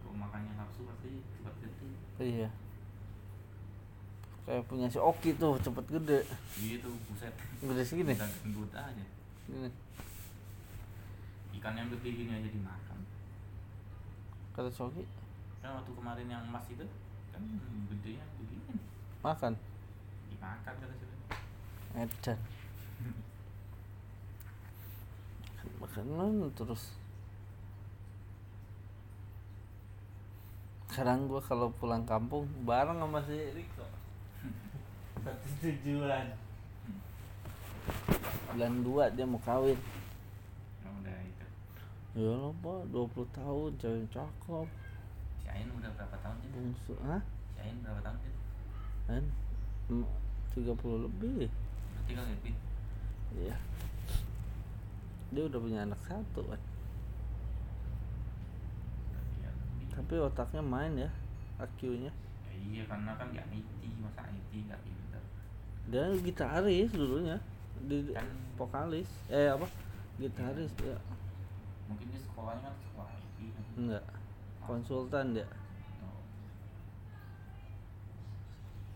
Kalau makannya nafsu pasti cepat gede. Iya. Kayak punya si Oki tuh cepet gede. Gitu buset. Gede segini? Gendut aja. Gini. Ikan yang gede gini aja dimakan. Kata si Oki kan waktu kemarin yang emas itu kan gede yang begini. Makan? Dimakan kata si edan. Makan makan terus. Sekarang gua kalau pulang kampung bareng sama si Riko. Satu tujuan. Bulan dua dia mau kawin ya lo pak. 20 tahun cewek cakep. Si Ain udah berapa tahun sih bungsu hah? Si Ain berapa tahun sih kan Em, 30 lebih. Berarti kan lebih. Iya. Dia udah punya anak satu kan tapi otaknya main ya IQ-nya Ya iya karena kan gak IT masa IT gak pinter. Dia gitaris dulunya di Kan- vokalis. Eh apa? Gitaris ya mungkin dia sekolahnya kan sekolah IT enggak konsultan dia Oh,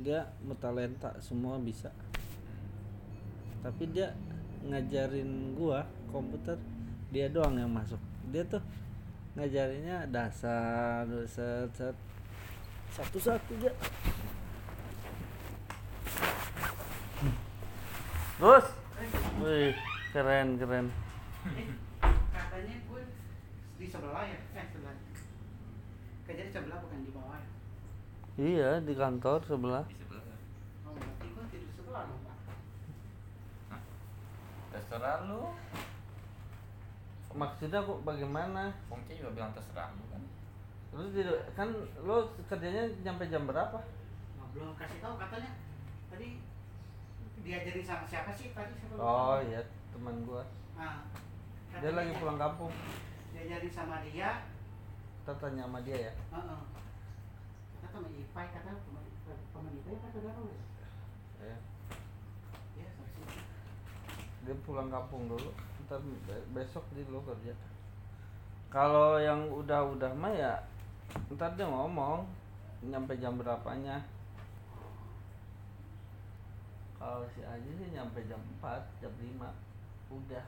dia talenta semua bisa. Tapi dia ngajarin gua komputer dia doang yang masuk. Dia tuh ngajarinnya dasar set set. Satu satu aja terus wih keren keren <laughs> di sebelah ya? Eh sebelah. Kerja di sebelah bukan di bawah ya? Iya di kantor sebelah. Di sebelah kan oh berarti gue tidur sebelah dong pak. Terserah lu. Maksudnya kok bagaimana? Fongce juga bilang terserah lu kan? Lu tidak kan lu kerjanya nyampe jam berapa? Nah, belum kasih tahu katanya. Tadi diajarin sama siapa sih? Tadi siapa? Oh iya teman gua. Nah, dia lagi pulang kampung diajarin sama dia kita tanya sama dia ya. Kata sama Ipai kata teman Ipai apa saudara. Ya, saksi. dia pulang kampung dulu ntar be- besok dia lo kerja kalau yang udah-udah mah ya ntar dia ngomong nyampe jam berapanya kalau si Aji sih nyampe jam 4, jam 5 udah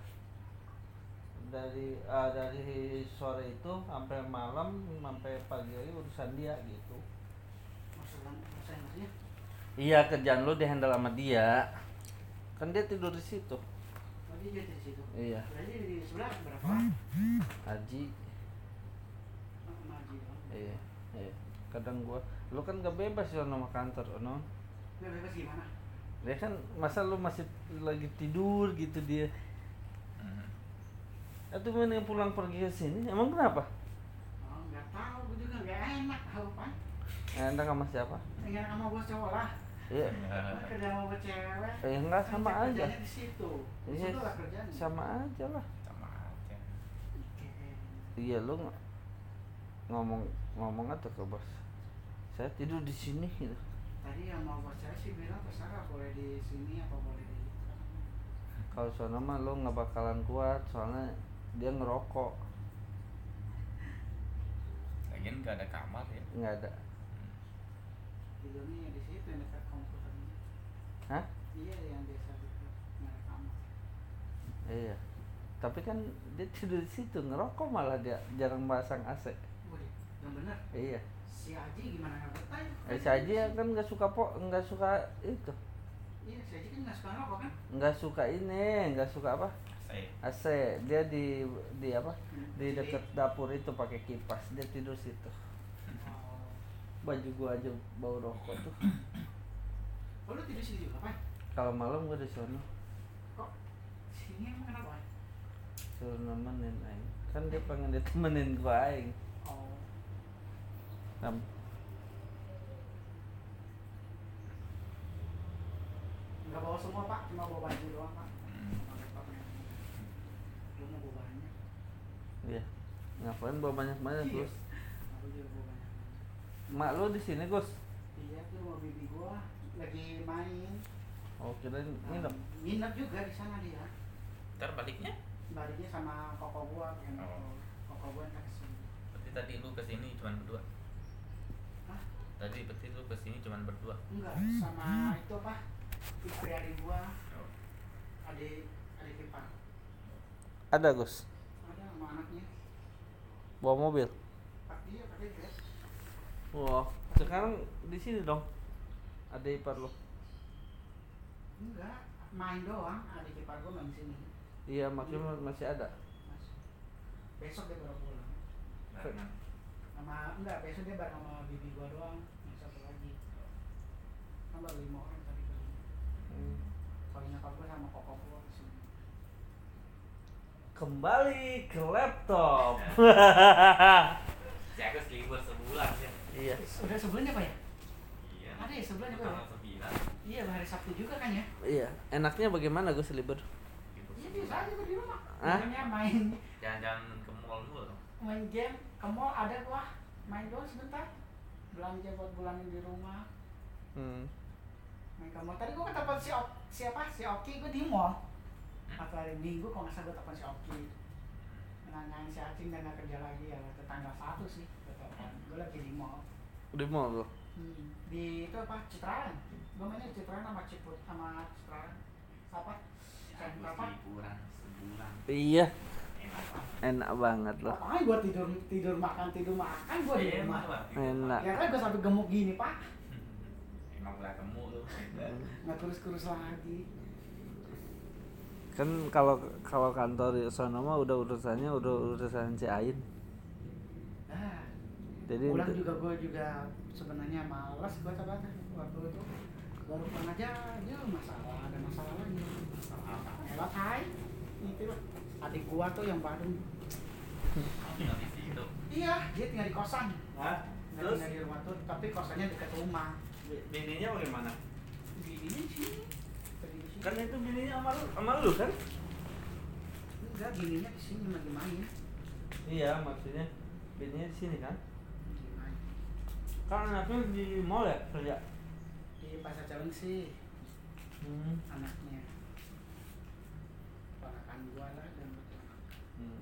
dari ah, dari sore itu sampai malam sampai pagi lagi urusan dia gitu Masalah maksudnya iya kerjaan lu di handle sama dia kan dia tidur di situ oh, dia di situ. iya Berarti di sebelah berapa? Haji Oh. Iya, iya. Kadang gua, lu kan gak bebas ya nama kantor, no? Bebas gimana? Dia kan masa lu masih lagi tidur gitu dia. Atau mana yang pulang pergi ke sini? Emang kenapa? Oh, nggak tahu, gue juga nggak enak tahu pak. Enak sama siapa? Tinggal sama bos cowok lah. Iya. Kerja sama bos cewek. Eh enggak sama dia aja. kerjanya di situ. Di Iya, situ lah kerjanya. sama aja lah. sama aja. Iya lu ng- ngomong ngomong atau ke bos. Saya tidur di sini gitu. Tadi yang mau bos cewek sih bilang terserah boleh di sini apa boleh di Kalau sono mah lu nggak bakalan kuat soalnya dia ngerokok. lagian gak ada kamar ya Nggak ada. tidurnya di situ yang dekat komputernya. Hah? Iya yang biasa dekat merek kamar. Iya. Tapi kan dia tidur di situ ngerokok malah dia jarang pasang AC. Yang benar. Iya. Si Aji gimana nggak betah? ya? Eh, si Aji ya kan nggak suka po, nggak suka itu, Iya, si Aji kan nggak suka ngerokok kan? nggak suka ini, nggak suka apa? AC. Dia di di apa? Di deket dapur itu pakai kipas. Dia tidur situ. Oh, Baju gua aja bau rokok tuh. oh lu tidur sini juga, Pak? Kalau malam gua di sono Kok sini emang kenapa? Suruh nemenin aing. Kan dia pengen ditemenin gua aing. Oh, Nam- nggak bawa semua, Pak. Cuma bawa baju doang, Pak. Bawa banyak. Iya. Ngapain bawa banyak-banyak, Iya. Gus? Aku juga bawa banyak. Mak lu di sini, Gus. Iya tuh mau bibi gua lagi main. Oh, kirain nginep. Nginep juga di sana dia. Ntar baliknya? Baliknya sama koko gua yang Oh. koko gua yang ke sini. Berarti tadi lu ke sini cuma berdua? Hah? Tadi berarti lu ke sini cuma berdua? Enggak, sama itu apa? Istri adik gua, Oh. adik. Ada, Gus. Ada sama anaknya. Bawa mobil. Dia pakai. Wah, sekarang di sini dong. Ada ipar lo. Enggak, main doang. Adik ipar gua main sini. Iya, maksudnya masih ada. Besok dia baru pulang. Sama enggak, besok dia bareng sama bibi gua doang. Yang satu lagi. Kan baru lima orang tadi kan. Kalau nyokap gua sama koko gua. Kembali ke laptop. Si aku libur sebulan ya. iya. Udah sebelumnya pak ya? Iya. Ada ya sebulan ya pak? Iya hari Sabtu juga kan ya? Iya. Enaknya bagaimana Gus libur? Libur Iya sebulan. biasa aja gua di rumah. Hah? Main Jangan-jangan ke mall dulu dong. main game ke mall ada gua main doang sebentar belanja buat bulanin di rumah Hmm. main ke mall tadi gua ketemu si siapa si Oki gua di mall atau hari minggu kalau nggak salah gua telepon si Oki nanyain si Acing dan nggak kerja lagi ya tetangga satu sih gua lagi di mall Di mall lo. hmm. di itu apa Citraland gua mainnya di Citraland sama Ciput sama Citraland apa Aku apa liburan sebulan. Iya. Enak banget. Loh. Makanya gua tidur tidur makan tidur makan gua di Enak rumah. Enak. ya kan gua sampai gemuk gini pak <laughs> Emang udah gemuk lu. nggak kurus-kurus lagi Kan kalau kalau kantor di sana mah udah urusannya udah urusan si Ain. nah Jadi pulang juga gue juga sebenarnya malas gue coba waktu itu baru pulang aja dia masalah ada masalah lagi masalah apa hai itu lah. adik gua tuh yang Bandung Tinggal di situ. iya dia tinggal di kosan Hah? nggak Terus tinggal di rumah tuh tapi kosannya dekat rumah bininya bagaimana? di sini Kan itu bininya sama lu, sama lu kan? enggak gininya di sini lagi main Iya, maksudnya bininya di sini kan? Kan anaknya di mall ya kerja. di pasar sih Hmm. anaknya ponakan gua lah dan. Hmm.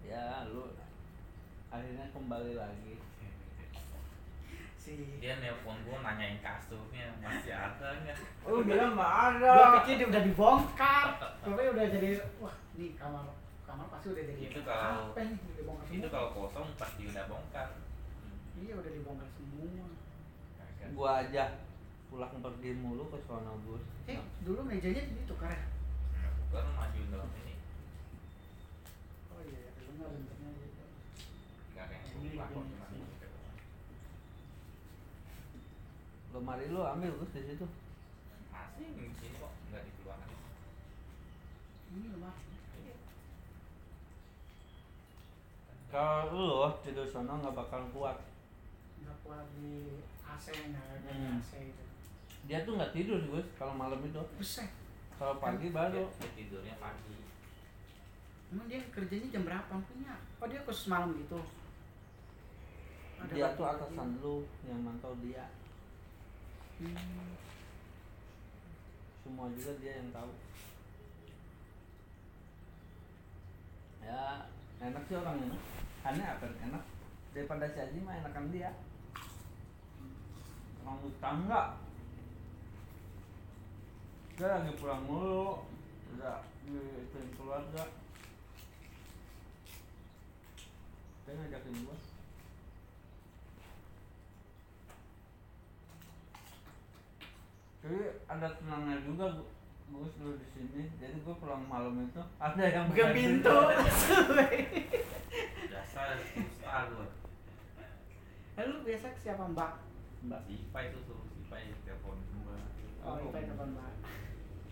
Ya, lu akhirnya kembali lagi. Si Dia nelpon gua nanyain kasurnya masih ada nggak? Oh, bilang nggak gua ada. pikir dia udah dibongkar tapi udah jadi wah ini kamar kamar pasti udah jadi Itu kalau- apa nih Itu kalau kosong pasti udah bongkar. iya udah dibongkar semua Kagak. Gua aja pulang pergi mulu ke sono bus. eh dulu mejanya ditukar ya Bukan maju dalam ini. oh iya dulu nggak bentuknya gitu Kagak yang Ini lupa kok gini. gimana. Lemari lu ambil Gus di situ. Masih di sini kok nggak dikeluarkan. ini rumah Kalau lu tidur sono nggak bakal kuat. nggak kuat di AC nggak ada Hmm. AC itu Dia tuh nggak tidur Gus kalau malam itu. buset Kalau pagi baru. Dia, dia tidurnya pagi. emang dia kerjanya jam berapa punya oh dia khusus malam gitu Ada Dia tuh atasan lu yang mantau dia. Hmm. Semua juga dia yang tahu. Ya enak sih orang ini. Aneh apa enak daripada si Aji mah enakan dia. Orang tangga. Dia lagi pulang mulu. Udah di keluarga. Dia ngajakin gua. Tapi ada tenangnya juga gua gue dulu di sini jadi gue pulang malam itu ada yang buka pintu <laughs> Dasar susah gua. Eh, lu biasa siapa mbak mbak Si Ipai itu suruh si Ipai telepon gua. oh itu telepon mbak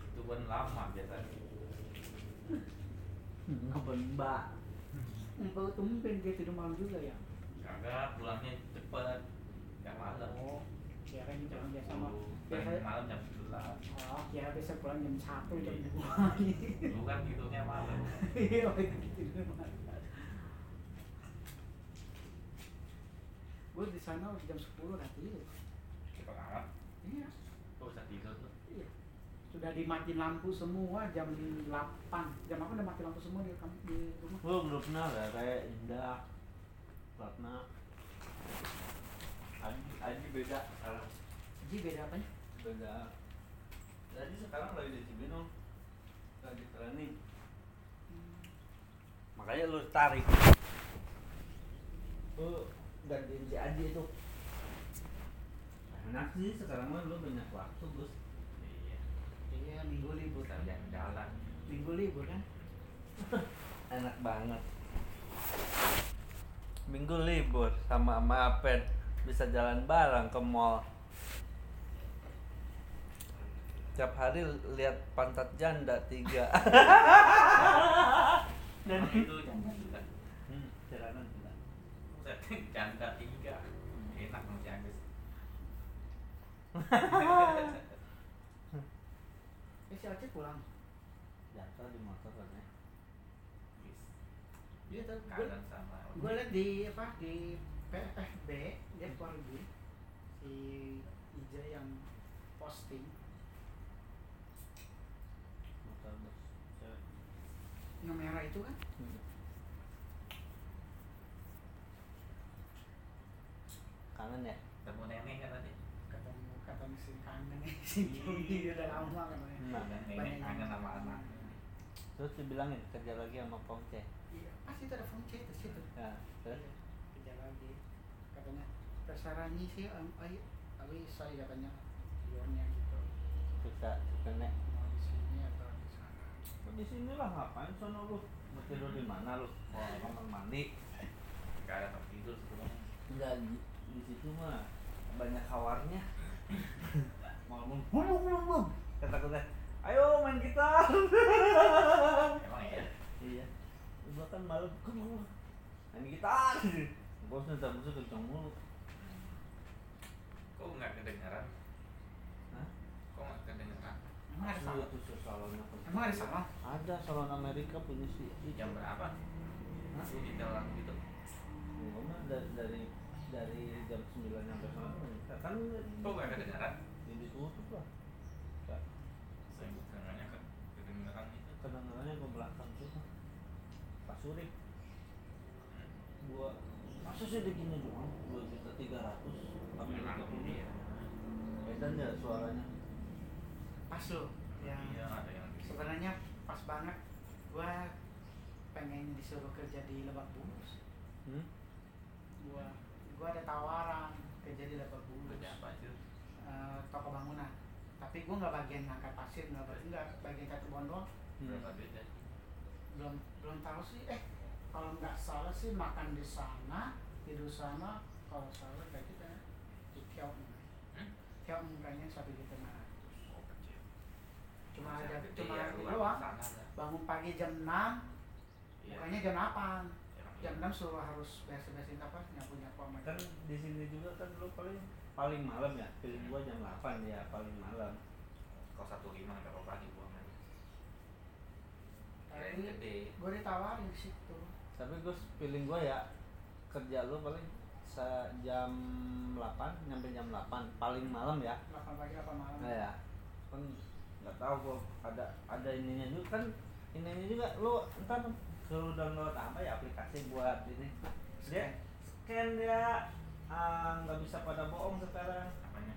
Itu kan lama biasanya. ngapain mbak Mbak tumben dia tidur malam juga ya Kagak pulangnya cepet. Gak malam. oh Kira gitu biasa mah. Pulang Biasa malam jam 11 Oh, kira biasa pulang jam 1 jam 2 Dulu kan malam Iya, gitu. Gue di sana jam 10 udah tidur. Cepat amat Iya. Kok bisa tidur tuh? Iya. Sudah dimatiin lampu semua jam 8. Jam 8 udah mati lampu semua di, di rumah. Lu grupnya lah kayak Indah, Ratna, Aji, Aji beda sekarang. Ji beda apanya? Beda. Jadi sekarang lagi di Cibinong, lagi training. Makanya lu tarik. Lu gantiin si Aji itu. Enak sih sekarang mah lu banyak waktu Gus. Iya Iya, minggu libur. Bisa jalan-jalan Minggu libur kan? <laughs> Enak banget. Minggu libur sama sama Apen bisa jalan bareng ke mall. Tiap hari lihat pantat janda tiga. Dan <laughs> itu jangan juga hmm, jalanan. <laughs> Janda tiga Enak sama si Agus <laughs> Eh, si Aceh pulang. Jatuh di motor kan ya. Iya, gue liat di apa di PFB dia keluar gue si Ija yang posting Motor bus. Cewek. yang merah itu kan Hmm. Kangen ya? Ketemu nenek kan tadi ketemu ketemu si kangen <laughs> si Juni udah lama kan Nah, Nenek kangen sama anak terus dibilangin kerja lagi sama Pongce. iya pasti itu ada chat di situ Ya, terus Iya, kerja lagi terserah sih um, ayo tapi saya katanya bionya gitu bisa nenek. mau di sini atau di sana Oh, di sini lah ngapain sono lu? Mau tidur di mana lu? Oh, kamar mandi. Gak ada tempat tidur sebelumnya Enggak di, di situ mah banyak kawarnya. <laughs> Mau ngomong, "Hulu, hulu, hulu." kata kata, ayo main gitar. <laughs> Emang ya iya. Gua kan malam, "Come on, main gitar. <laughs> Bos minta musik kencang mulu. Kok nggak kedengeran? Hah? Kok nggak kedengeran? emang ada salon emang ada salon Ada salon Amerika punya si Jam berapa? Hah? Di dalam gitu mah dari dari dari jam 9 sampai malam. Kan Kok nggak kedengeran? Ya, ditutup lah. Saya kedengerannya ke kedengeran itu kedengarannya ke belakang tuh Pak Surip gua masa sih di gini doang dua juta tiga ratus kami Memang tiga puluh iya edan ya suaranya? Pas lo yang Iya ada yang sebenarnya pas banget. Gua pengen disuruh kerja di Lebak Bulus. Hmm? gua gua ada tawaran kerja di Lebak Bulus. Kerja apa sih? Eh, toko bangunan. Tapi gua nggak bagian ngangkat pasir nggak nggak bagian cat kebun doang. Hmm. Belum belum tahu sih. Eh kalau nggak salah sih makan di sana tidur sana kalau salah kayak Tiong Tiong kayaknya satu juta lima ratus. Oh cuma ada cuma ya, itu luar doang. bangun pagi jam 6 Iya. bukannya jam 8 Emang jam iya. 6 suruh harus beres-beresin apa nyapu nyapu sama kan di sini juga kan lu paling paling malam ya pilih gua jam 8 ya paling malam. Kalau satu lima nggak apa-apa dibuang aja Kirain tapi gede. gue ditawarin di situ. Tapi gue feeling gua ya kerja lu paling jam 8 nyampe jam 8 paling malam ya. 8 pagi 8 malam. Nah ya, kan nggak tahu gua ada ada ininya juga kan ininya juga lu ntar suruh download apa ya aplikasi buat ini. Dia scan. dia ah, nggak bisa pada bohong sekarang. Apanya?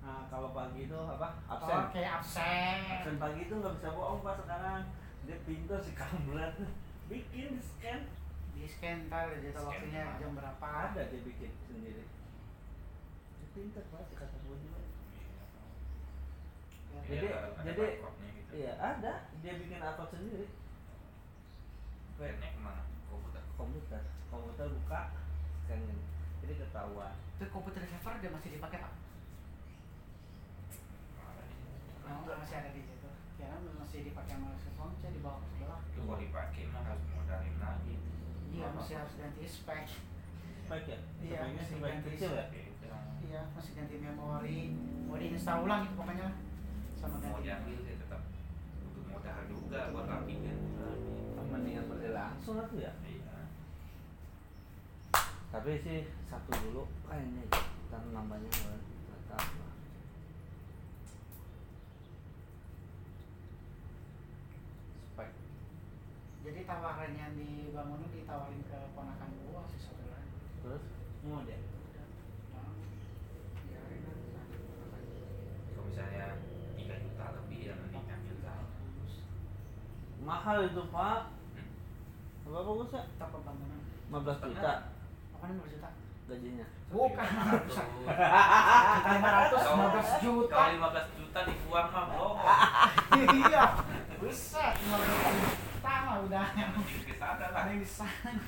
nah kalau pagi itu apa? Oh absen kayak absen. Absen pagi itu nggak bisa bohong pak sekarang. Dia pintar si kambulat bikin scan di scan ntar jadi Scan waktunya jam berapa? Ada dia bikin sendiri. Dia pintar pak si kata gua juga. Ya, Jadi- Iya, ada jadi- backdropnya gitu. iya ada. Dia bikin akun sendiri. Scan-nya ke mana? Komputer. komputer. Komputer buka scan jadi ketahuan. Itu komputer server dia masih dipakai pak? Ada di sini. Oh, nggak masih ada di situ. Ya masih dipakai sama sesuatu saya dibawa ke sebelah. Itu kalau dipakai mah harus modalin lagi. Iya masih harus ganti spek. Spek ya? Iya, masih ganti kecil ya? iya masih ganti memori. Mau diinstal ulang gitu pokoknya sama mau ganti. diambil sih tetap. Butuh modal juga buat rapiin mendingan beli langsung lah tuh ya? Iya. Tapi sih satu dulu. Kayaknya ya kan nambahnya nggak tahu lah. Jadi tawarannya di bangunan ditawarin ke ponakan gua si saudara terus? Mau dia Nah, biarin aja. kalau misalnya 3 juta lebih ya mending ambil saham mahal itu pak. Apa bagus ya Toko bangunan 15 juta. Pokoknya 15 juta? Gajinya. Bukan Satu. juta lima ratus Kalau- 15 juta. kalau 15 juta dibuang mah bohong. <laughs> Iya. Buset 15 juta mah udah <laughs> sana lah ada yang di sana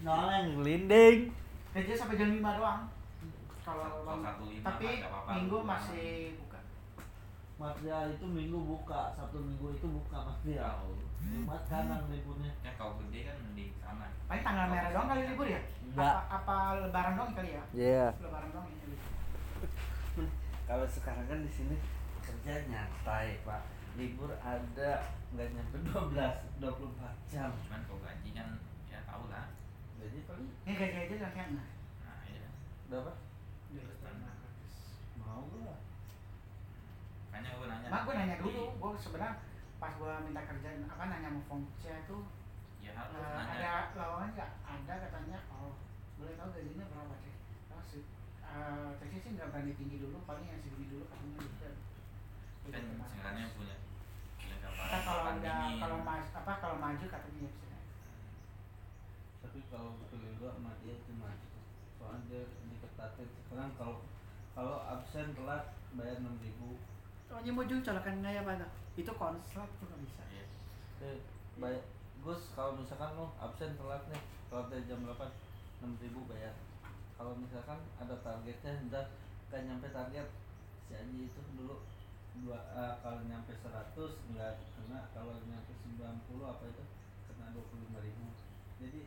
noleng gelinding kerja sampai jam 5 doang kalau lima tapi minggu masih buka Mas Dia itu minggu buka, Sabtu minggu itu buka. Tahu. Jumat kanan liburnya. ya kalau gede kan mending sana paling tanggal merah doang kali libur ya Enggak. apa, apa lebaran doang kali ya Iya. lebaran doang ini libur. <laughs> Kalau sekarang kan di sini kerja nyantai, Pak. Libur ada nggak nyampe 12, 24 jam. cuman kalau gaji kan ya tau lah. Jadi paling ini gaji aja latihan nah nah iya. Berapa? Mau lah. makanya gue nanya mak gue nanya dulu. Gue sebenarnya pas gue minta kerjaan apa nanya mau Fongcia itu ya harus eh, nanya. ada lowongan nggak? Ada katanya. Oh boleh tahu gajinya berapa sih oh, si, eh, Teksi sih nggak berani tinggi dulu paling yang segini dulu katanya. Gitu kan sebenarnya punya gambaran kalau udah dingin. kalau mas apa kalau maju katanya ya bisa. Tapi kalau pilih gua sama dia cuma soalnya dia diketatin sekarang kalau kalau absen telat bayar 6000 ribu. Soalnya mau jual colokan nggak ya pak itu konslet nggak bisa. Iya. Eh, bayar Gus kalau misalkan lo absen telat nih telat dari jam 8 6000 bayar. Kalau misalkan ada targetnya udah kan nyampe target si Aji itu dulu dua eh, kalau nyampe 100 enggak kena kalau nyampe 90 apa itu kena 25.000 ribu. Jadi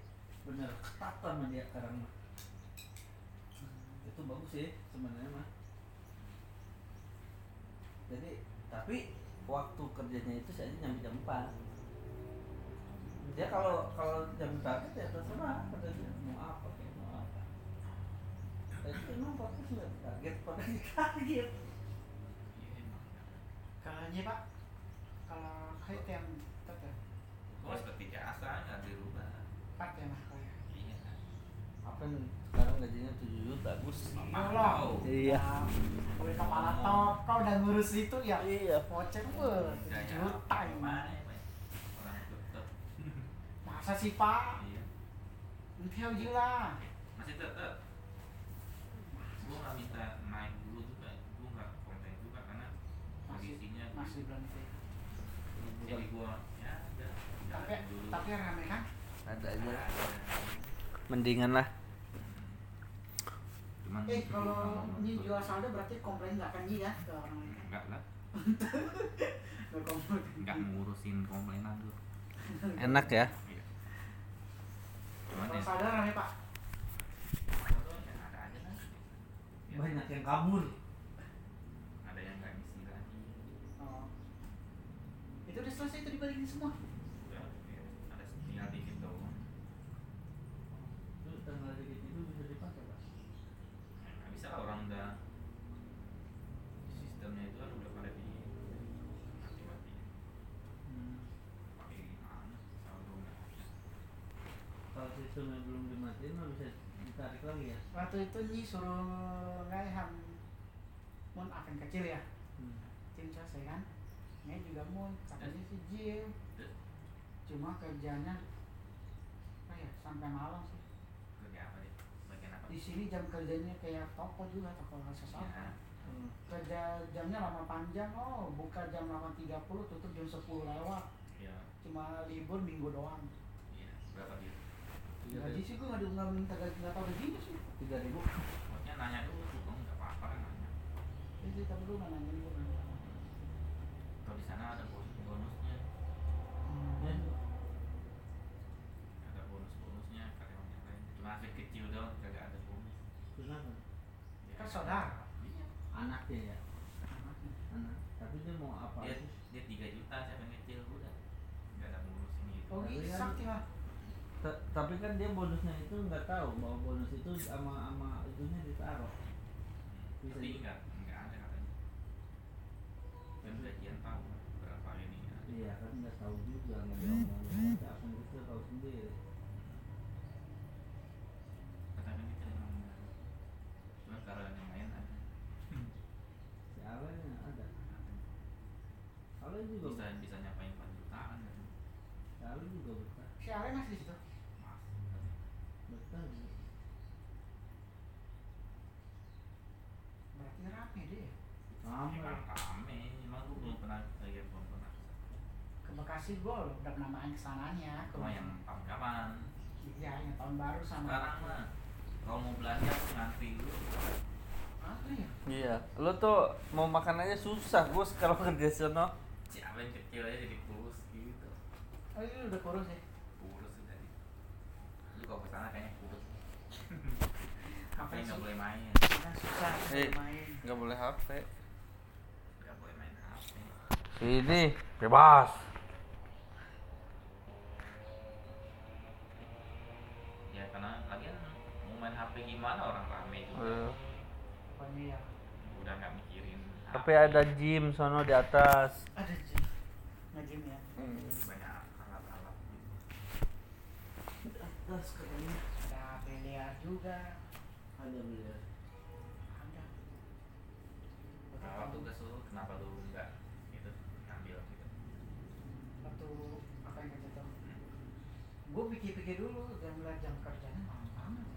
bener ketat sama dia sekarang mah. Itu bagus sih sebenarnya mah. Jadi tapi waktu kerjanya itu saya nyampe jam 4 dia kalau kalau jam target ya terserah dia mau apa kayak mau apa. Tapi emang fokus nggak? Target pada target. Kalau ini pak kalau kait yang tetap ya Gua seperti biasa nggak dirubah empat ya ya. iya apa nih sekarang gajinya 7 juta gus Allah. Iya. Nah, Boleh kepala top, kau udah ngurus itu ya? Iya. Voucher gue, Gaya juta ya, <laughs> Masa sih pak? iya Nanti aja lah. masih tetep gua nggak minta naik dulu juga gua nggak komplain juga karena Masih, masih berhenti. jadi gua ya Tapi, tapi rame kan? ada aja. Mendingan lah. Cuman Eh kalau ini jual saldo berarti komplain nggak kan Ji ya ke orang lain? enggak lah. Nggak ngurusin komplainan dulu enak ya. Iya. Cuman Kalau ya. saldo rame pak? Ya, banyak yang kabur ada yang nggak ngisi lagi Oh. Itu udah selesai itu dibalikin semua? udah ya, ada tinggal dikit doang itu tanggal dikit itu bisa dipakai pak Nah, bisa lah orang udah sistemnya itu kan udah pada di mati-mati pakai gimana saldo nggak ada. kalau sistemnya belum dimatiin mah bisa ditarik lagi ya Waktu itu Nyi suruh nggak ham mun akan kecil ya? hmm. tim selesai kan ini juga mau katanya si Jim. Cuma kerjanya apa ya sampai malam sih. Kerja apa deh bagian apa? Di sini jam kerjanya kayak toko juga toko ya, sesuatu kerja jamnya lama panjang oh buka jam 8.30 tutup jam 10 lewat. Ya, cuma libur minggu doang. Iya berapa dia? Gaji sih gue nggak nggak minta gaji nggak tahu gajinya sih. Tiga ribu. Pokoknya nanya dulu oh nggak apa-apa kan nanya. Jadi tapi lu nggak nanya gue di sana ada bonus bonusnya ya hmm. ada bonus bonusnya karyawan yang lain cuma Hafid kecil doang kagak ada bonus. Kenapa? Ya, Kan saudara. Iya. Anaknya ya. Anak. Tapi dia mau apa? Dia sih? dia 3 juta siapa yang kecil udah. Enggak ada bonus ini gitu. Oh iya, kan- sakti lah. Ta- tapi kan dia bonusnya itu nggak tahu bahwa bonus itu sama sama itunya ditaruh. Bisa Tapi enggak enggak ada katanya. Dan gajian tahu ya. Iya kan nggak tahu juga diomongin aja akun kecil tahu sendiri. Katanya kecil emang enggak. Cuma kalau yang lain ada. Juga Bisa bisa nyapain 4 jutaan kan. Si Ale juga. Masih. Betah. dia. Berarti rame dia. Sama. Emang rame, emang gue belum pernah lihat belum pernah. Bekasi gue udah pernah main ke sananya. Ke Cuma yang tahun kapan? Iya, yang tahun baru sama. Sekarang mah kalau mau belanja aku ngantri dulu. Apa ya? Iya, lo tuh mau makan aja susah, Gus kalau <laughs> kerja sono. Siapa yang kecil aja jadi kurus gitu. Oh ini udah kurus ya? Kurus sih tadi. Lu kalau ke sana kayaknya kurus. <laughs> Apa Tapi nggak sih? boleh main. Kan susah Eh. main. Nggak boleh HP. Nggak boleh main HP. Sini bebas. Ya karena kalian HP gimana orang rame juga. Eh, Pokoknya ya. Udah nggak mikirin. Tapi ada gym sono di atas. Ada gym. Nge-gym ya. banyak alat-alat gitu. Di atas katanya. Ada biliar juga. Ada beliau. Ada. Waktu tugas lu kenapa lu nggak itu ngambil gitu? Waktu apa yang kerja tuh? Gue pikir-pikir dulu dan melihat jam kerjanya malam banget.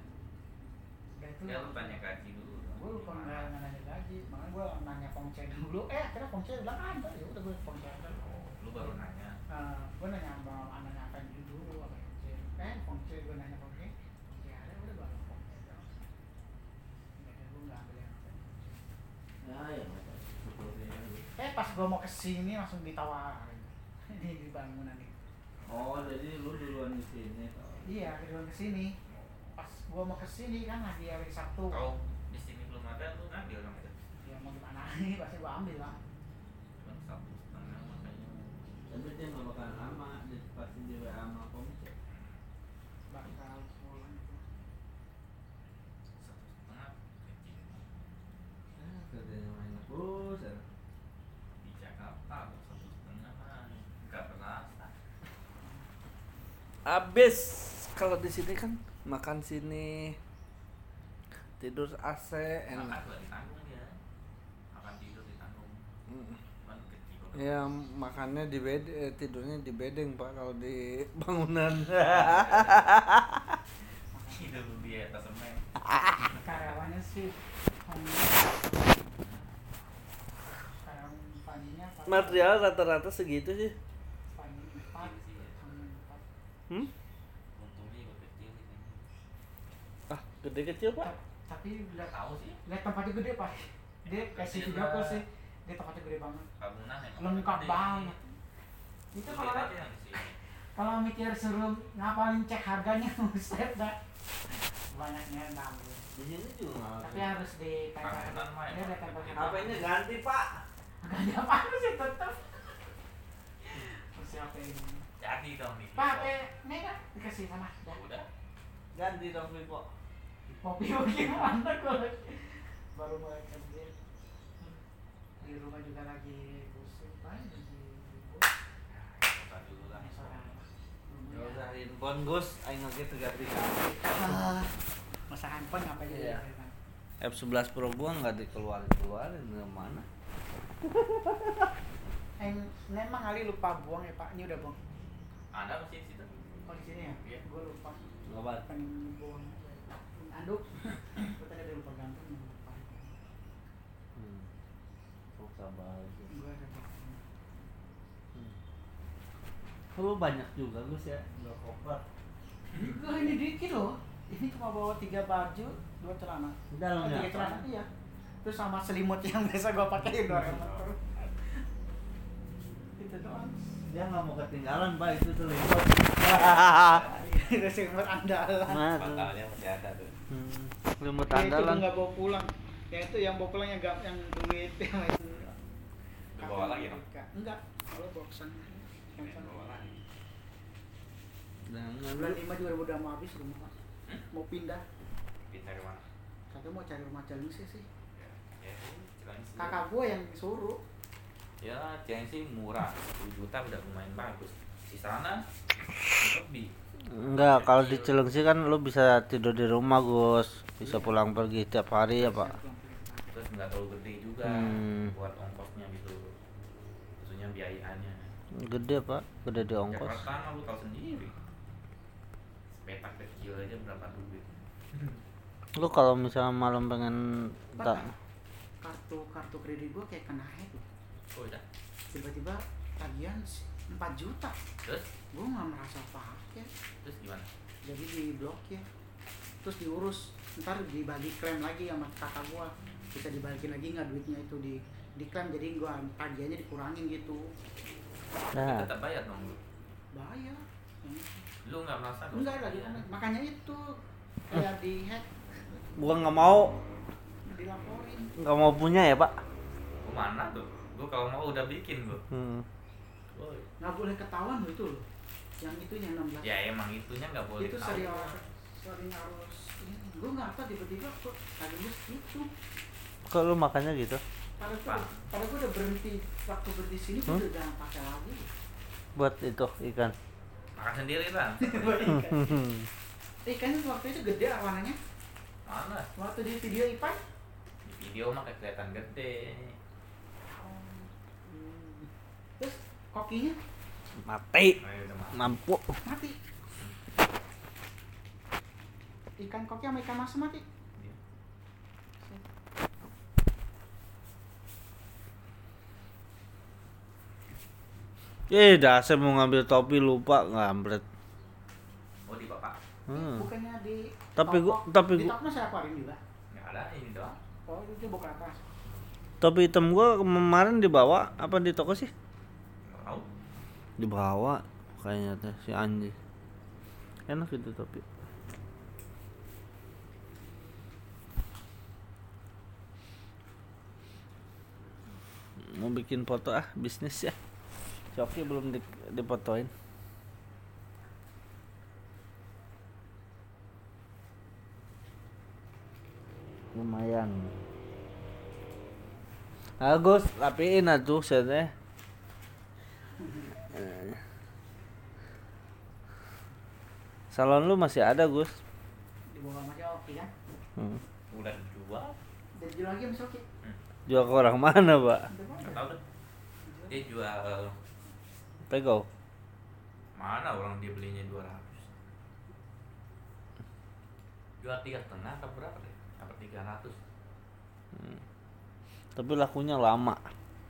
Dan itu Ya lu tanya gaji dulu. dong. gue lupa nggak nanya gaji makanya gue nanya Pongce dulu. Eh akhirnya Pongce bilang ada ya udah gue Pongce ada Oh, lu baru nanya. uh, gue nanya sama nanya apa yang dulu apa yang Pongce eh Pongce gue nanya Pongce Pongce ada udah baru Pongce gue nggak ambil yang lain. Ya, ya eh pas gue mau ke sini langsung ditawarin. <laughs> Di di bangunan itu. Oh, jadi lu duluan di sini iya kedua ke sini gue mau ke sini kan lagi hari Sabtu Kalau di sini belum ada lu ngambil dong itu. ya mau gimana <laughs> nih pasti gue ambil lah Cuma satu setengah makanya Tapi dia nggak bakalan lama, dia pasti di WA sama komisi. bakal pulang itu satu setengah kecil. Ah, kerjanya main terus. ya. Di Jakarta satu setengah mah nggak berasa. Abis kalau di sini kan makan sini tidur AC enak. ditanggung dia. Makan tidur ditanggung. Mm. Ya makannya di bed, eh, tidurnya di bedeng pak kalau di <laughs> bangunan. Tidur di atas semen. karyawannya sih Material rata-rata segitu sih. ya. Hmm? Untungnya juga kecil ini. Ah gede kecil pak. Ta- tapi Nggak lihat tahu sih. lihat tempatnya gede pak dia kasih video aku lah. sih dia tempatnya gede banget Bangunan lengkap banget itu kalau di kalau mikir suruh ngapalin cek harganya <laughs> buset dah banyaknya enam Di sini juga tapi harus dia ada tempel gede. HP-nya ganti pak. Ada apa sih Terus siapa ini? Jadi dong nih. Pakai Mega dikasih sama. Udah. Ganti dong Vivo. Kopi <laughs> gimana kalau baru mulai kerja di rumah juga lagi pusing pak lagi. Ini saudara. Ya udah handphone Gus, aing teu ganti ganti. Ah, masa handphone ngapain jadi Iya. kan? F11 Pro gua nggak dikeluarin keluarin ke mana? <laughs> Eh, memang kali lupa buang ya pak, ini udah buang. Ada masih di situ. Oh di sini ya? Iya. Gue lupa. Pengen buang. Anduk. Tadi udah lupa gantung. Lupa. Hmm. Oh, sabar. Gue ada buang. Hmm. Lu banyak juga Gus ya, dua koper. Gue ini dikit loh. Ini cuma bawa tiga baju, dua celana. Di dalamnya tiga celana iya. Terus sama selimut yang biasa gue pakai Doraemon <laughs> terus. Itu doang. dia nggak mau ketinggalan pak itu tuh lewat Remote andalan. nah tuh. Batalnya masih ada tuh. Hmm. remote Ya, andalan nggak bawa pulang. Yang itu yang bawa pulang yang gak yang duit <laughs> yang itu. Bawa lagi dong? Enggak. Kalau boxan. Bawa lagi. Bulan. 5 juga udah mau habis rumah Pak. Mau pindah. Pindah ke mana? Kakak mau cari rumah Cilengsi sih. Ya, ya Cilengsi. Kakak gua yang suruh. Ya, Cilengsi murah. 10 juta udah lumayan bagus. Di sana lebih. Enggak, kalau di Cilengsi kan lu bisa tidur di rumah, Gus. Bisa pulang pergi tiap hari ya, Pak. Terus nggak terlalu gede juga Hmm. buat ongkosnya gitu. Maksudnya biayanya. Gede, Pak. Gede di ongkos. Jakarta mah lu tahu sendiri. Petak kecil aja berapa duit. Lu kalau misalnya malam pengen tak kartu kartu kredit gua kayak kena hack. Oh, udah. Tiba-tiba tagihan 4 juta. Terus Gua nggak merasa apa-apa. Terus gimana? Jadi di blok ya. Terus diurus. Ntar dibagi klaim lagi sama kakak gua. Bisa dibalikin lagi nggak duitnya itu di diklaim jadi gua tagihannya dikurangin gitu. Nah, Tetap bayar dong lu. Bayar. Lu nggak merasa Enggak lagi makanya itu kayak di hack gua nggak mau dilaporin. nggak mau punya ya, Pak. Gua mana tuh? Gua kalau mau udah bikin gua. Hmm. Woi. Nggak boleh ketahuan loh itu loh. Yang itu yang 16. Ya emang itunya nggak boleh itu tahu. sering harus ini. Gue nggak tahu tiba-tiba kok ada gue gitu. Kok lu makannya gitu? Padahal gue Pak. padahal gue udah berhenti waktu berhenti sini gue Hmm? udah jangan pakai lagi. Buat itu ikan. Makan sendiri lah. <laughs> Buat ikan. <laughs> Ikannya waktu itu gede warnanya. Mana? Waktu di video Ipan. Di video mah kayak kelihatan gede. Hmm. Terus kokinya Mati. Mampu. mati. Ikan koki sama ikan mas mati. Iya. Eh, dasar mau ngambil topi lupa ngambret. Oh di bapak. Hmm. Bukannya di Tapi gua- tapi di gua- toko masih akuarium juga. Nggak ada ini doang. Oh itu buka atas. Topi hitam gua kemarin dibawa apa di toko sih? Tahu. Dibawa kayaknya teh si Anji. Enak itu topi. Mau bikin foto ah bisnis ya. Si Oki belum di, dipotoin. Lumayan. Agus, rapiin atuh setnya. Eh. Salon lu masih ada, Gus. Di bawah sama si Oki kan. Hmm. Udah dijual. Dan jual lagi sama Oki. Jual ke orang mana, Pak? Nggak tahu tuh. Dia jual Pego. mana orang dia belinya 200 jual tiga setengah atau berapa deh apa 300 Tapi lakunya lama.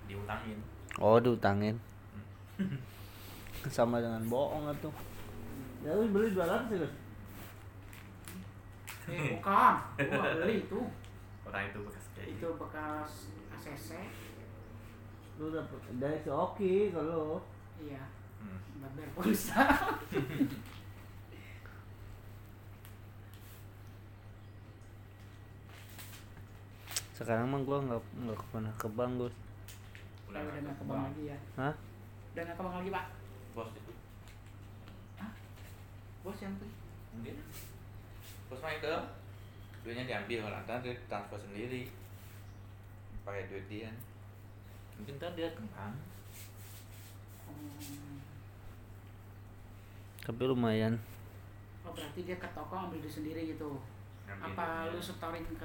diutangin Oh, diutangin. <laughs> Sama dengan bohong atuh. Ya lu beli 200 ya, Gus? Eh bukan, gua beli itu. orang itu bekas kayak Itu bekas ACC. Lu dapet dari si Oki kalau Iya, hmm. bayar pulsa. <laughs> sekarang mah gua nggak nggak pernah ke bank, Gus. Udah udah nggak kebang lagi ya. Hah? Udah nggak kebang lagi pak. Bos itu Bos yang tuh. mungkin bos main ke duitnya diambil orang dia transfer sendiri pakai duit dia mungkin tadi dia kembang Hmm. Tapi lumayan. Oh berarti dia ke toko ambil duit sendiri gitu. Ngambil Apa duitnya. lu setorin ke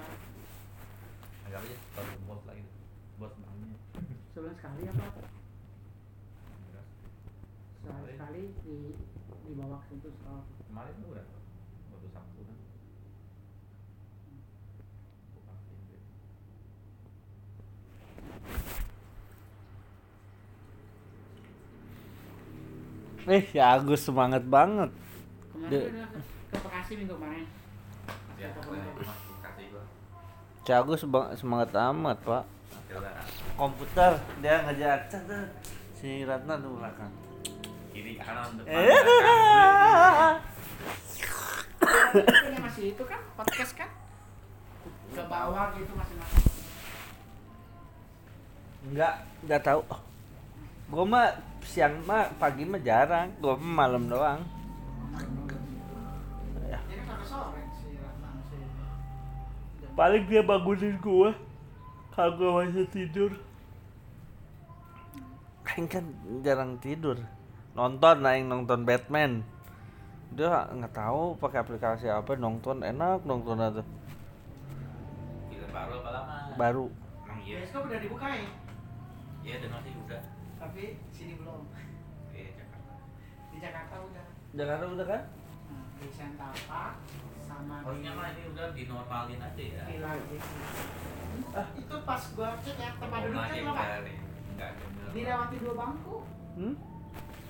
agak aja kalau bos lagi bos banknya sebulan sekali apa? Sehari sekali di dibawa ke situ setor. kemarin tuh udah waktu sabtu kan Eh, si Agus semangat banget. Kemarin udah ke, ke Bekasi minggu kemarin. ya itu seba- semangat amat, Pak. Komputer dia ngejar si Ratna tuh belakang. Kiri kanan depan Eh. belakang. Ini masih itu kan podcast kan ke bawah gitu masing-masing Enggak, enggak tahu. Gua mah siang mah pagi mah jarang, gua mah malam doang. Ya. kan Paling dia bangunin gua kalau gua masih tidur. Aing kan jarang tidur. Nonton aing nonton Batman. Dia nggak tahu pakai aplikasi apa nonton enak nonton film baru apa lama baru. emang iya bioskop udah dibuka ya iya dengar sih udah tapi sini belum iya Jakarta di Jakarta udah Jakarta udah kan? Nah, di Center Park sama harusnya mah ini udah dinormalin aja ya Villa gitu. Ah, itu pas gua cek ya tempat duduknya lagi ada bener. dilewati dua bangku Hmm?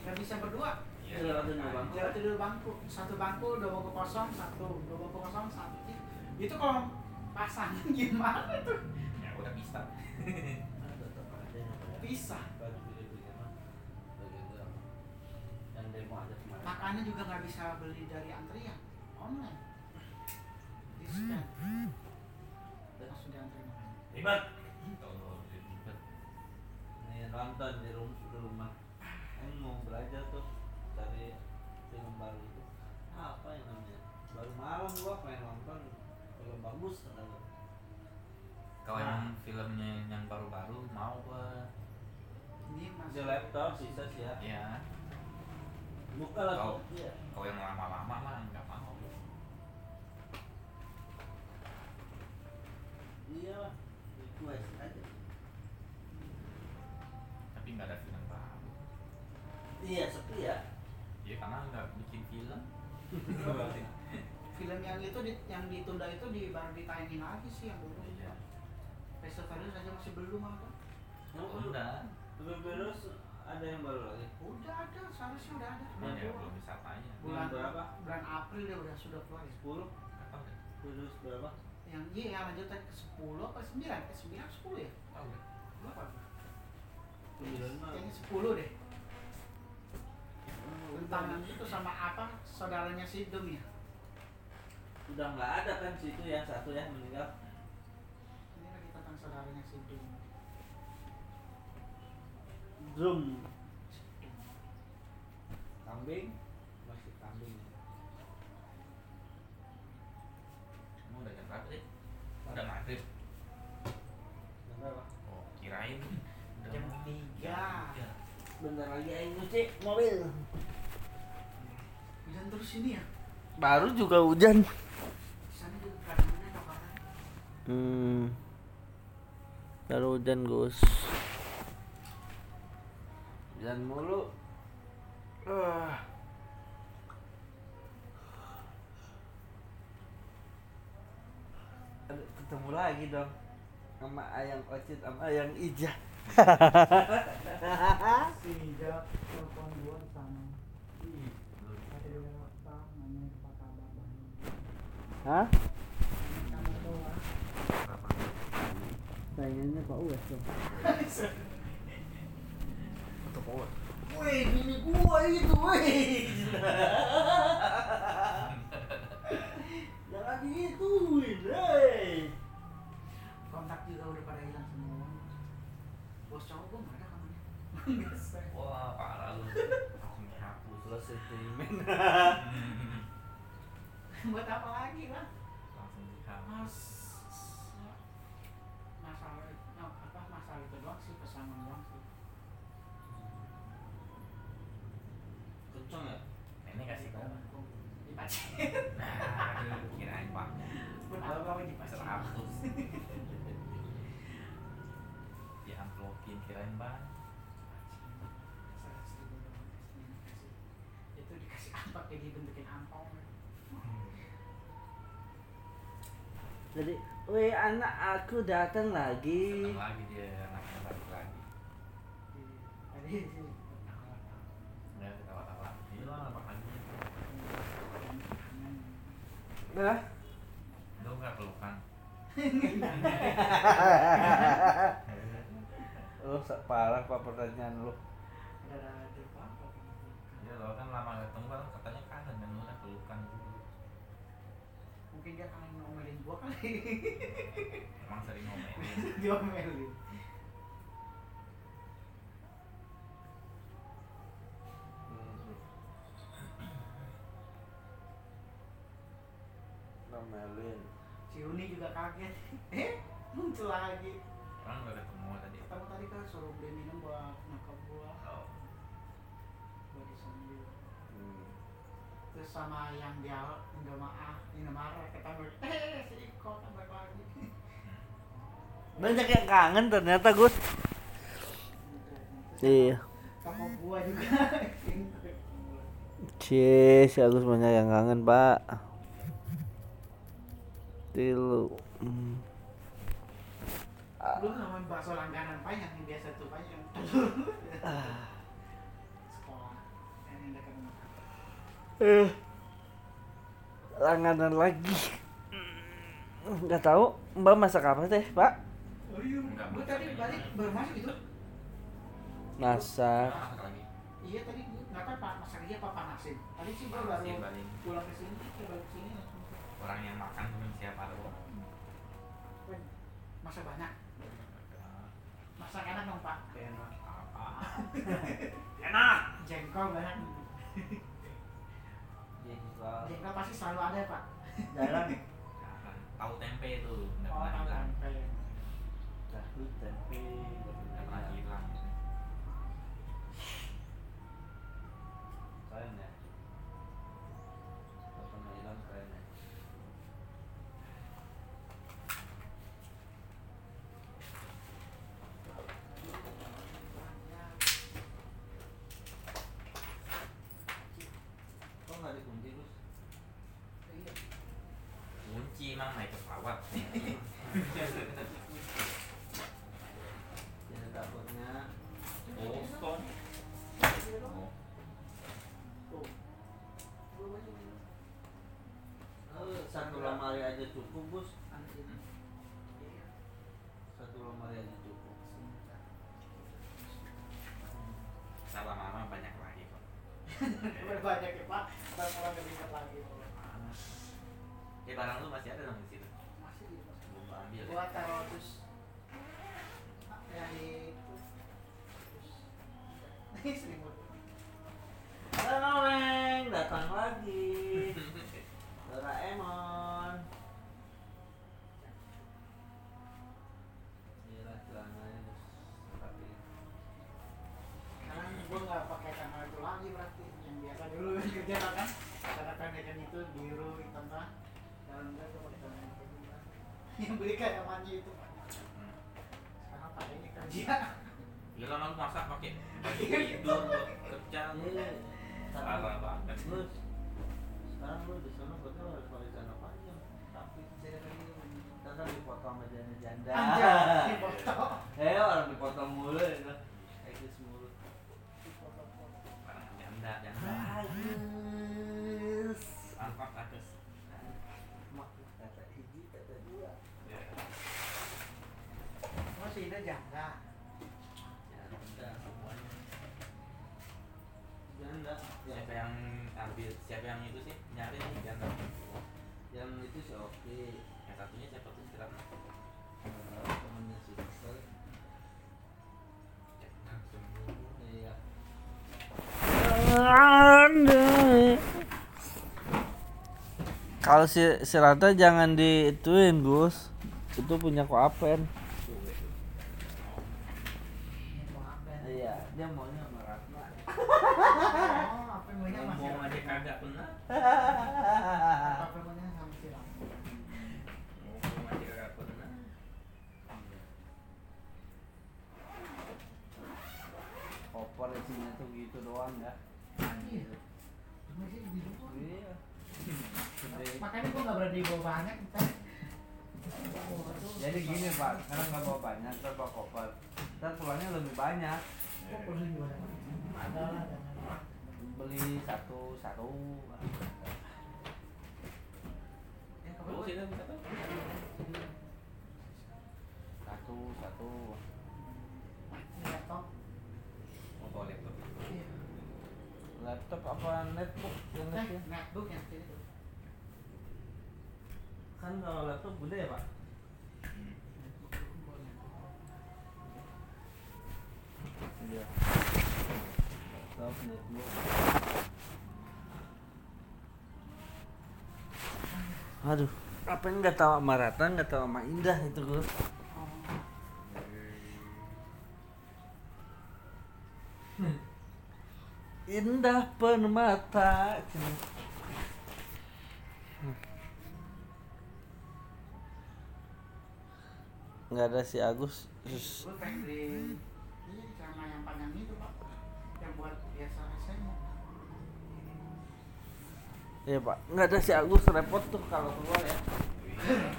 Nggak bisa berdua. Iya, dua bangku. dua bangku. Satu bangku dua bangku kosong satu dua bangku kosong satu. Itu kalau pasangan <laughs> gimana tuh? Ya udah bisa. Bisa. Yang demo ada kemarin. makannya juga nggak bisa beli dari antrian online. Di scan langsung diantri makan ribet. Kalau ribet. Nih nonton di rumah. Belajar tuh cari film baru itu. Apa yang namanya? Baru malam gua pengen nonton film bagus kata gua. kalau emang filmnya yang baru-baru mau gua ini Di masih laptop bisa sih ya. ya Buka lah. Iya. kalau yang lama-lama mah nggak mau Iya lah. Request aja. tapi nggak ada film Iya sepi ya. ya karena nggak bikin film. <laughs> Film yang itu di, yang ditunda itu di baru ditayangin lagi sih yang dulu. Iya. festivalnya saja masih belum ada. Yang udah. Virus ada yang baru lagi. udah ada seharusnya udah ada. Cuman ya belum bisa tanya bulan berapa? bulan April dia udah sudah keluar ya. 10 nggak tahu deh virus berapa? yang iya yang lanjutan ke 10 apa 9 ke 9 10 ya? Tahu berapa? 9 mah. kayaknya 10 deh tentang yang itu sama apa saudaranya si Dum ya Udah nggak ada kan situ ya satu ya meninggal. ini lagi tentang saudaranya si Dum Zoom. Kambing masih kambing. Emang udah jam berapa sih udah maghrib Jam berapa? oh kirain udah Jam mau- tiga. jam tiga. Bentar lagi aing nyuci mobil. hujan terus ini ya Baru juga hujan. Hmm. Baru hujan Gus. Hujan mulu. Ah. Aduh, ketemu lagi dong sama ayang ocit sama ayang ijah. Hah? Nanya kabar doang Sayangannya Pak Uwes. Wih, bini gua itu, wih. <laughs> Jangan digituin, hei. <laughs> Buat apa lagi lah? langsung weh anak aku datang lagi. seneng lagi dia anaknya lagi Tadi sih. ya ketawa-tawa iya apa lagi Nah, lu nggak pelukan <laughs> lu sa- parah pak pertanyaan lu. Iya loh kan lama ketemu kan katanya kangen kan udah pelukan. Mungkin dia kangen gua kali. Emang sering ngomelin. <laughs> Diomelin. Nomelin. Si Uni juga kaget. <laughs> Eh, muncul lagi. Orang udah ketemu tadi. Ketemu tadi kan suruh beli minum buat nyokap gua. Oh. Gua disambil. Hmm. Terus sama yang dia Maaf, marah. Eh, <laughs> si Iko kan lagi. Banyak yang kangen ternyata Gus. Iya. Gua juga. <laughs> Cie, si Agus banyak yang kangen pak. Tilu. Hmm. Lu ngomongin bakso langganan pak yang biasa tuh pak yang sekolah yang dekat rumah. Eh, langganan lagi. Nggak tahu Mbak masak apa teh Pak? Oh iya, masak tadi aja. balik baru masuk itu. Masak. Iya tadi gua nggak tahu pak masak dia apa panasin. Tadi sih gua Panasin baru pulang ke sini, ke balik sini. Orang yang makan cuma siapa doang. Masak banyak. Masak enak dong pak. Enak <laughs> apa? <laughs> Enak. Jengkol banyak. <laughs> Jengkol pasti selalu ada pak. Jarang. Jangan. Tahu tempe itu Oh, hilang. tempe. Tahu tempe. Nggak pernah hilang. Keren ya. Nggak pernah hilang keren ya. Kok nggak dikunci Gus? Iya. Kunci emang pesawat. Jadi takutnya eh, satu lemari aja cukup. Iya. Satu lemari aja cukup. Ntar lama-lama banyak lagi kok. Banyak ya pak. Lebih dekat lagi. Ya barang lu masih ada dong di situ. Masih di masih. Belum gua Kalau si si Rata jangan diituin Gus, itu punya koapen. mau Iya, dia maunya sama Ratna. oh apa maunya masih kagak. apa maunya sama si Ram Ngomong aja kagak pernah. Koper isinya tuh gitu doang ya. Iya. masih di rumah Iya. Gede. makanya gua nggak berani bawa banyak ntar Jadi gini Pak, sekarang nggak bawa banyak, ntar bawa koper. Ntar pulangnya lebih banyak. Ada lah. Beli satu satu. Ya. Satu satu. laptop laptop. iya. Laptop apa netbook yang Eh, netbook yang kecil itu. Kan kalau laptop gede ya pak? Iya. Laptop netbook. Aduh, apa yang nggak tahu sama Ratna, nggak tahu sama Indah itu gue. Oh, Indah permata. Nggak ada si Agus. Terus itu pak, yang buat biasa SMA. ya pak, nggak ada si Agus repot tuh kalau keluar ya.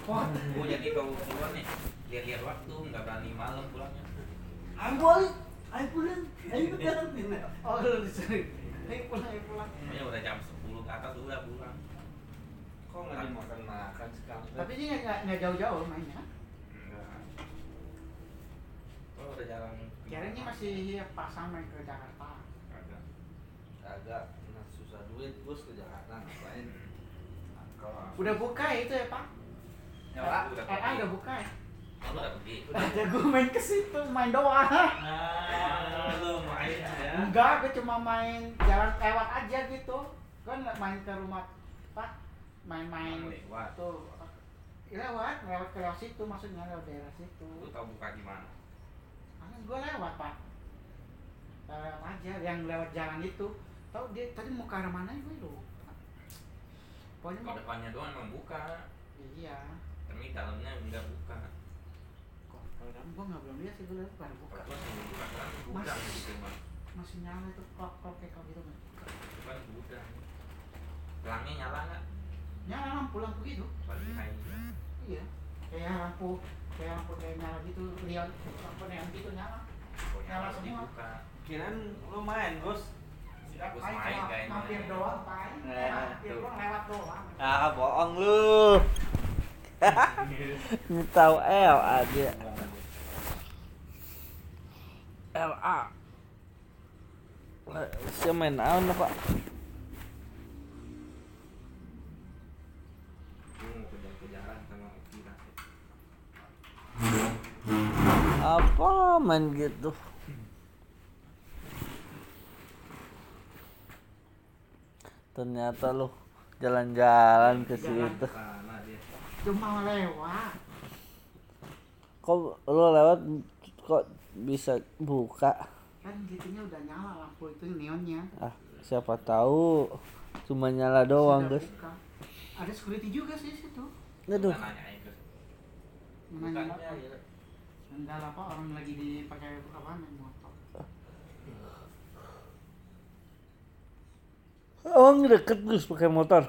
Wah, gue jadi kalau keluar nih lihat-lihat waktu nggak berani malam pulangnya ayo balik, ayo pulang, ayo pulang. Oh lu disuruh, ayo pulang, ayo pulang. Pokoknya udah jam 10 ke atas udah pulang Kok nggak dimakan makan sekarang? Tapi ini nggak nggak jauh-jauh mainnya. Kalau udah jalan Kirain ini masih pasang main ke Jakarta. Kagak. agak nah, susah duit bos ke Jakarta ngapain? Nah, kalau Udah buka ya itu ya pak? Ya, RA udah RA pergi. udah buka ya? Oh, udah pergi <laughs> Udah jago main ke situ, main doang. nah lu main ya Enggak, gue cuma main jalan lewat aja gitu. Kan nggak main ke rumah Pak, main-main Main lewat. tuh. Lewat, lewat ke lewat situ maksudnya lewat daerah situ. lu tau buka gimana Karena gue lewat pak, lewat aja yang lewat jalan itu. Tahu dia tadi mau ke arah mana gue lupa. Pokoknya mau depannya doang emang buka iya. tapi dalamnya enggak buka Kok kalau dalam gue nggak belum lihat sih gue lihat baru buka. kalau gua sih buka kan buka gitu mah Masih nyala itu klok klok kayak gitu nggak? bukan buka pelangnya nyala nggak Nyala lampu lampu gitu. pasti kayak Iya. Kayak lampu kayak kayak nyala gitu, lihat lampu neon gitu nyala. pokoknya Nyala semua. kirain lu main bos. Main kayaknya. mampir doang, paling Nah, mampir tuh. doang lewat doang. Ah bohong lu. <laughs> Ini tahu L aja. L A. Siapa main naon Apa main gitu? Ternyata lu jalan-jalan ke situ. Cuma lewat. Kok lu lewat kok bisa buka? Kan gitunya udah nyala lampu itu neonnya. Ah, siapa tahu cuma nyala doang, Sudah guys. buka. Ada security juga sih situ. Aduh. Bukannya ya Enggak apa orang lagi dipakai apa motor. Oh, deket Gus pakai motor.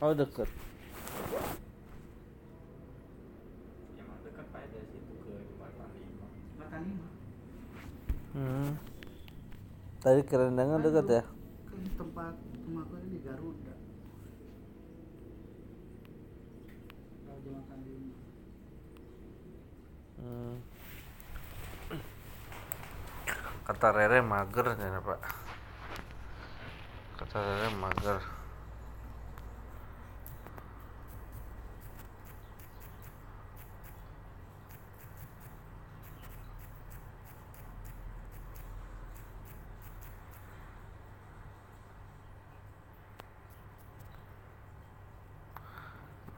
Oh, deket. dekat. Hmm. Tadi kerendangan deket ya? Kan tempat rumah gue di Garuda. Kalau jembatan lima. Kata Rere mager ya Pak. Kata Rere mager.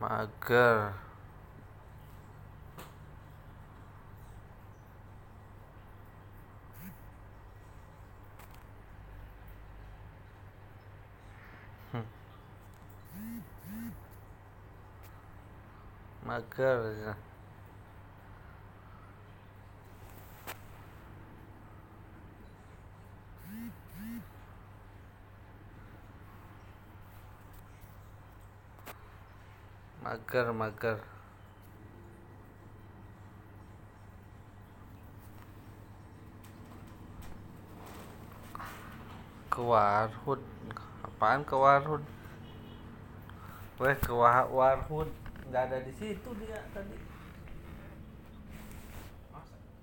Mager. Mager. ya. Mager, mager. Ke Warhut. Apaan ke Warhut? Weh ke Wa- Warhut. Nggak ada di situ dia tadi.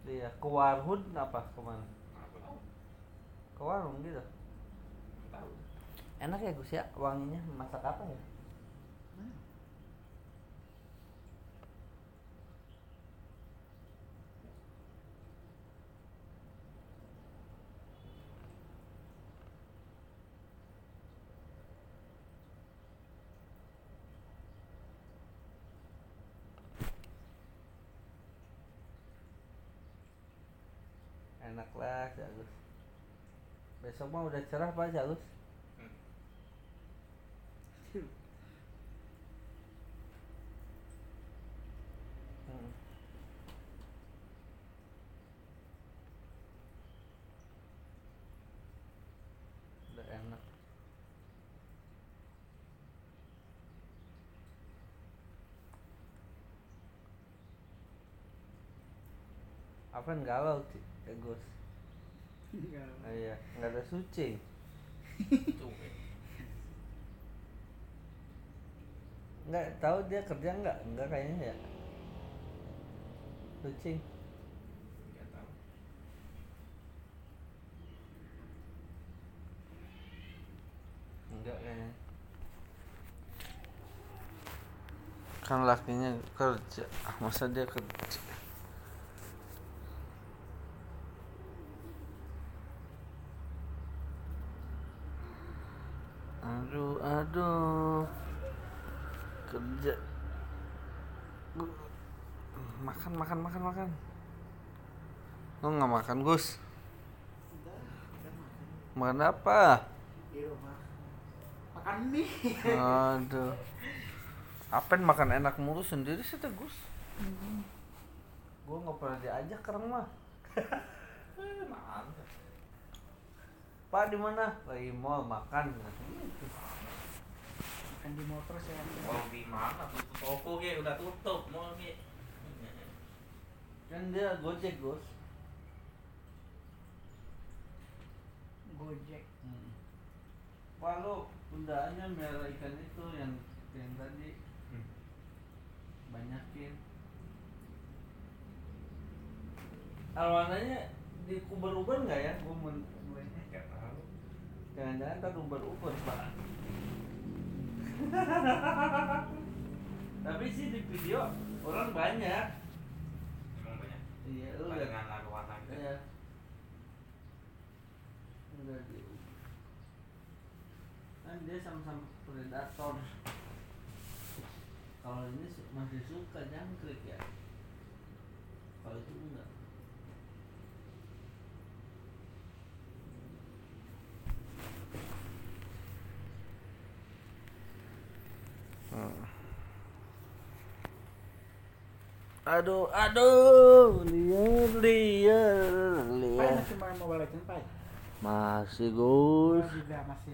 iya ke warhut apa ke mana ke warung gitu. Enak ya Gus ya wanginya masak apa ya enak lah Gus besok mah udah cerah pak Gus Hmm. Hmm. udah enak apa yang galau sih ya Gus Enggak. oh, iya nggak ada suci. Cuek. nggak tahu dia kerja nggak nggak kayaknya ya. Suci. Enggak kayaknya. Kan lakinya kerja. Ah, masa dia kerja aduh kerja Gu- makan makan makan makan lo nggak makan Gus makan apa di rumah. Makan mie. Aduh. Apen makan enak mulu sendiri sih tuh Gus. Gua nggak pernah diajak ke rumah. Pak di mana? Lagi mall makan. Gitu. Makan di motor saya. Mau di mana? Tutup toko ge udah tutup mau ge. Kan dia gojek Gus. Gojek. Pak lu undaannya merah ikan itu yang yang tadi Hmm. banyakin. Arwananya di uber-uber nggak ya? Gua men gue- tahu. Jangan-jangan kan uber-uber pak Tapi sih di video orang banyak. Emang banyak. Iya lu lihat. dengan warna gitu. Iya. Di Kan dia sama-sama predator. Kalau ini masih suka jangkrik ya. Kalau itu enggak Aduh, aduh, liar, liar, liar. masih main Mobile Pai? Masih Gus. masih.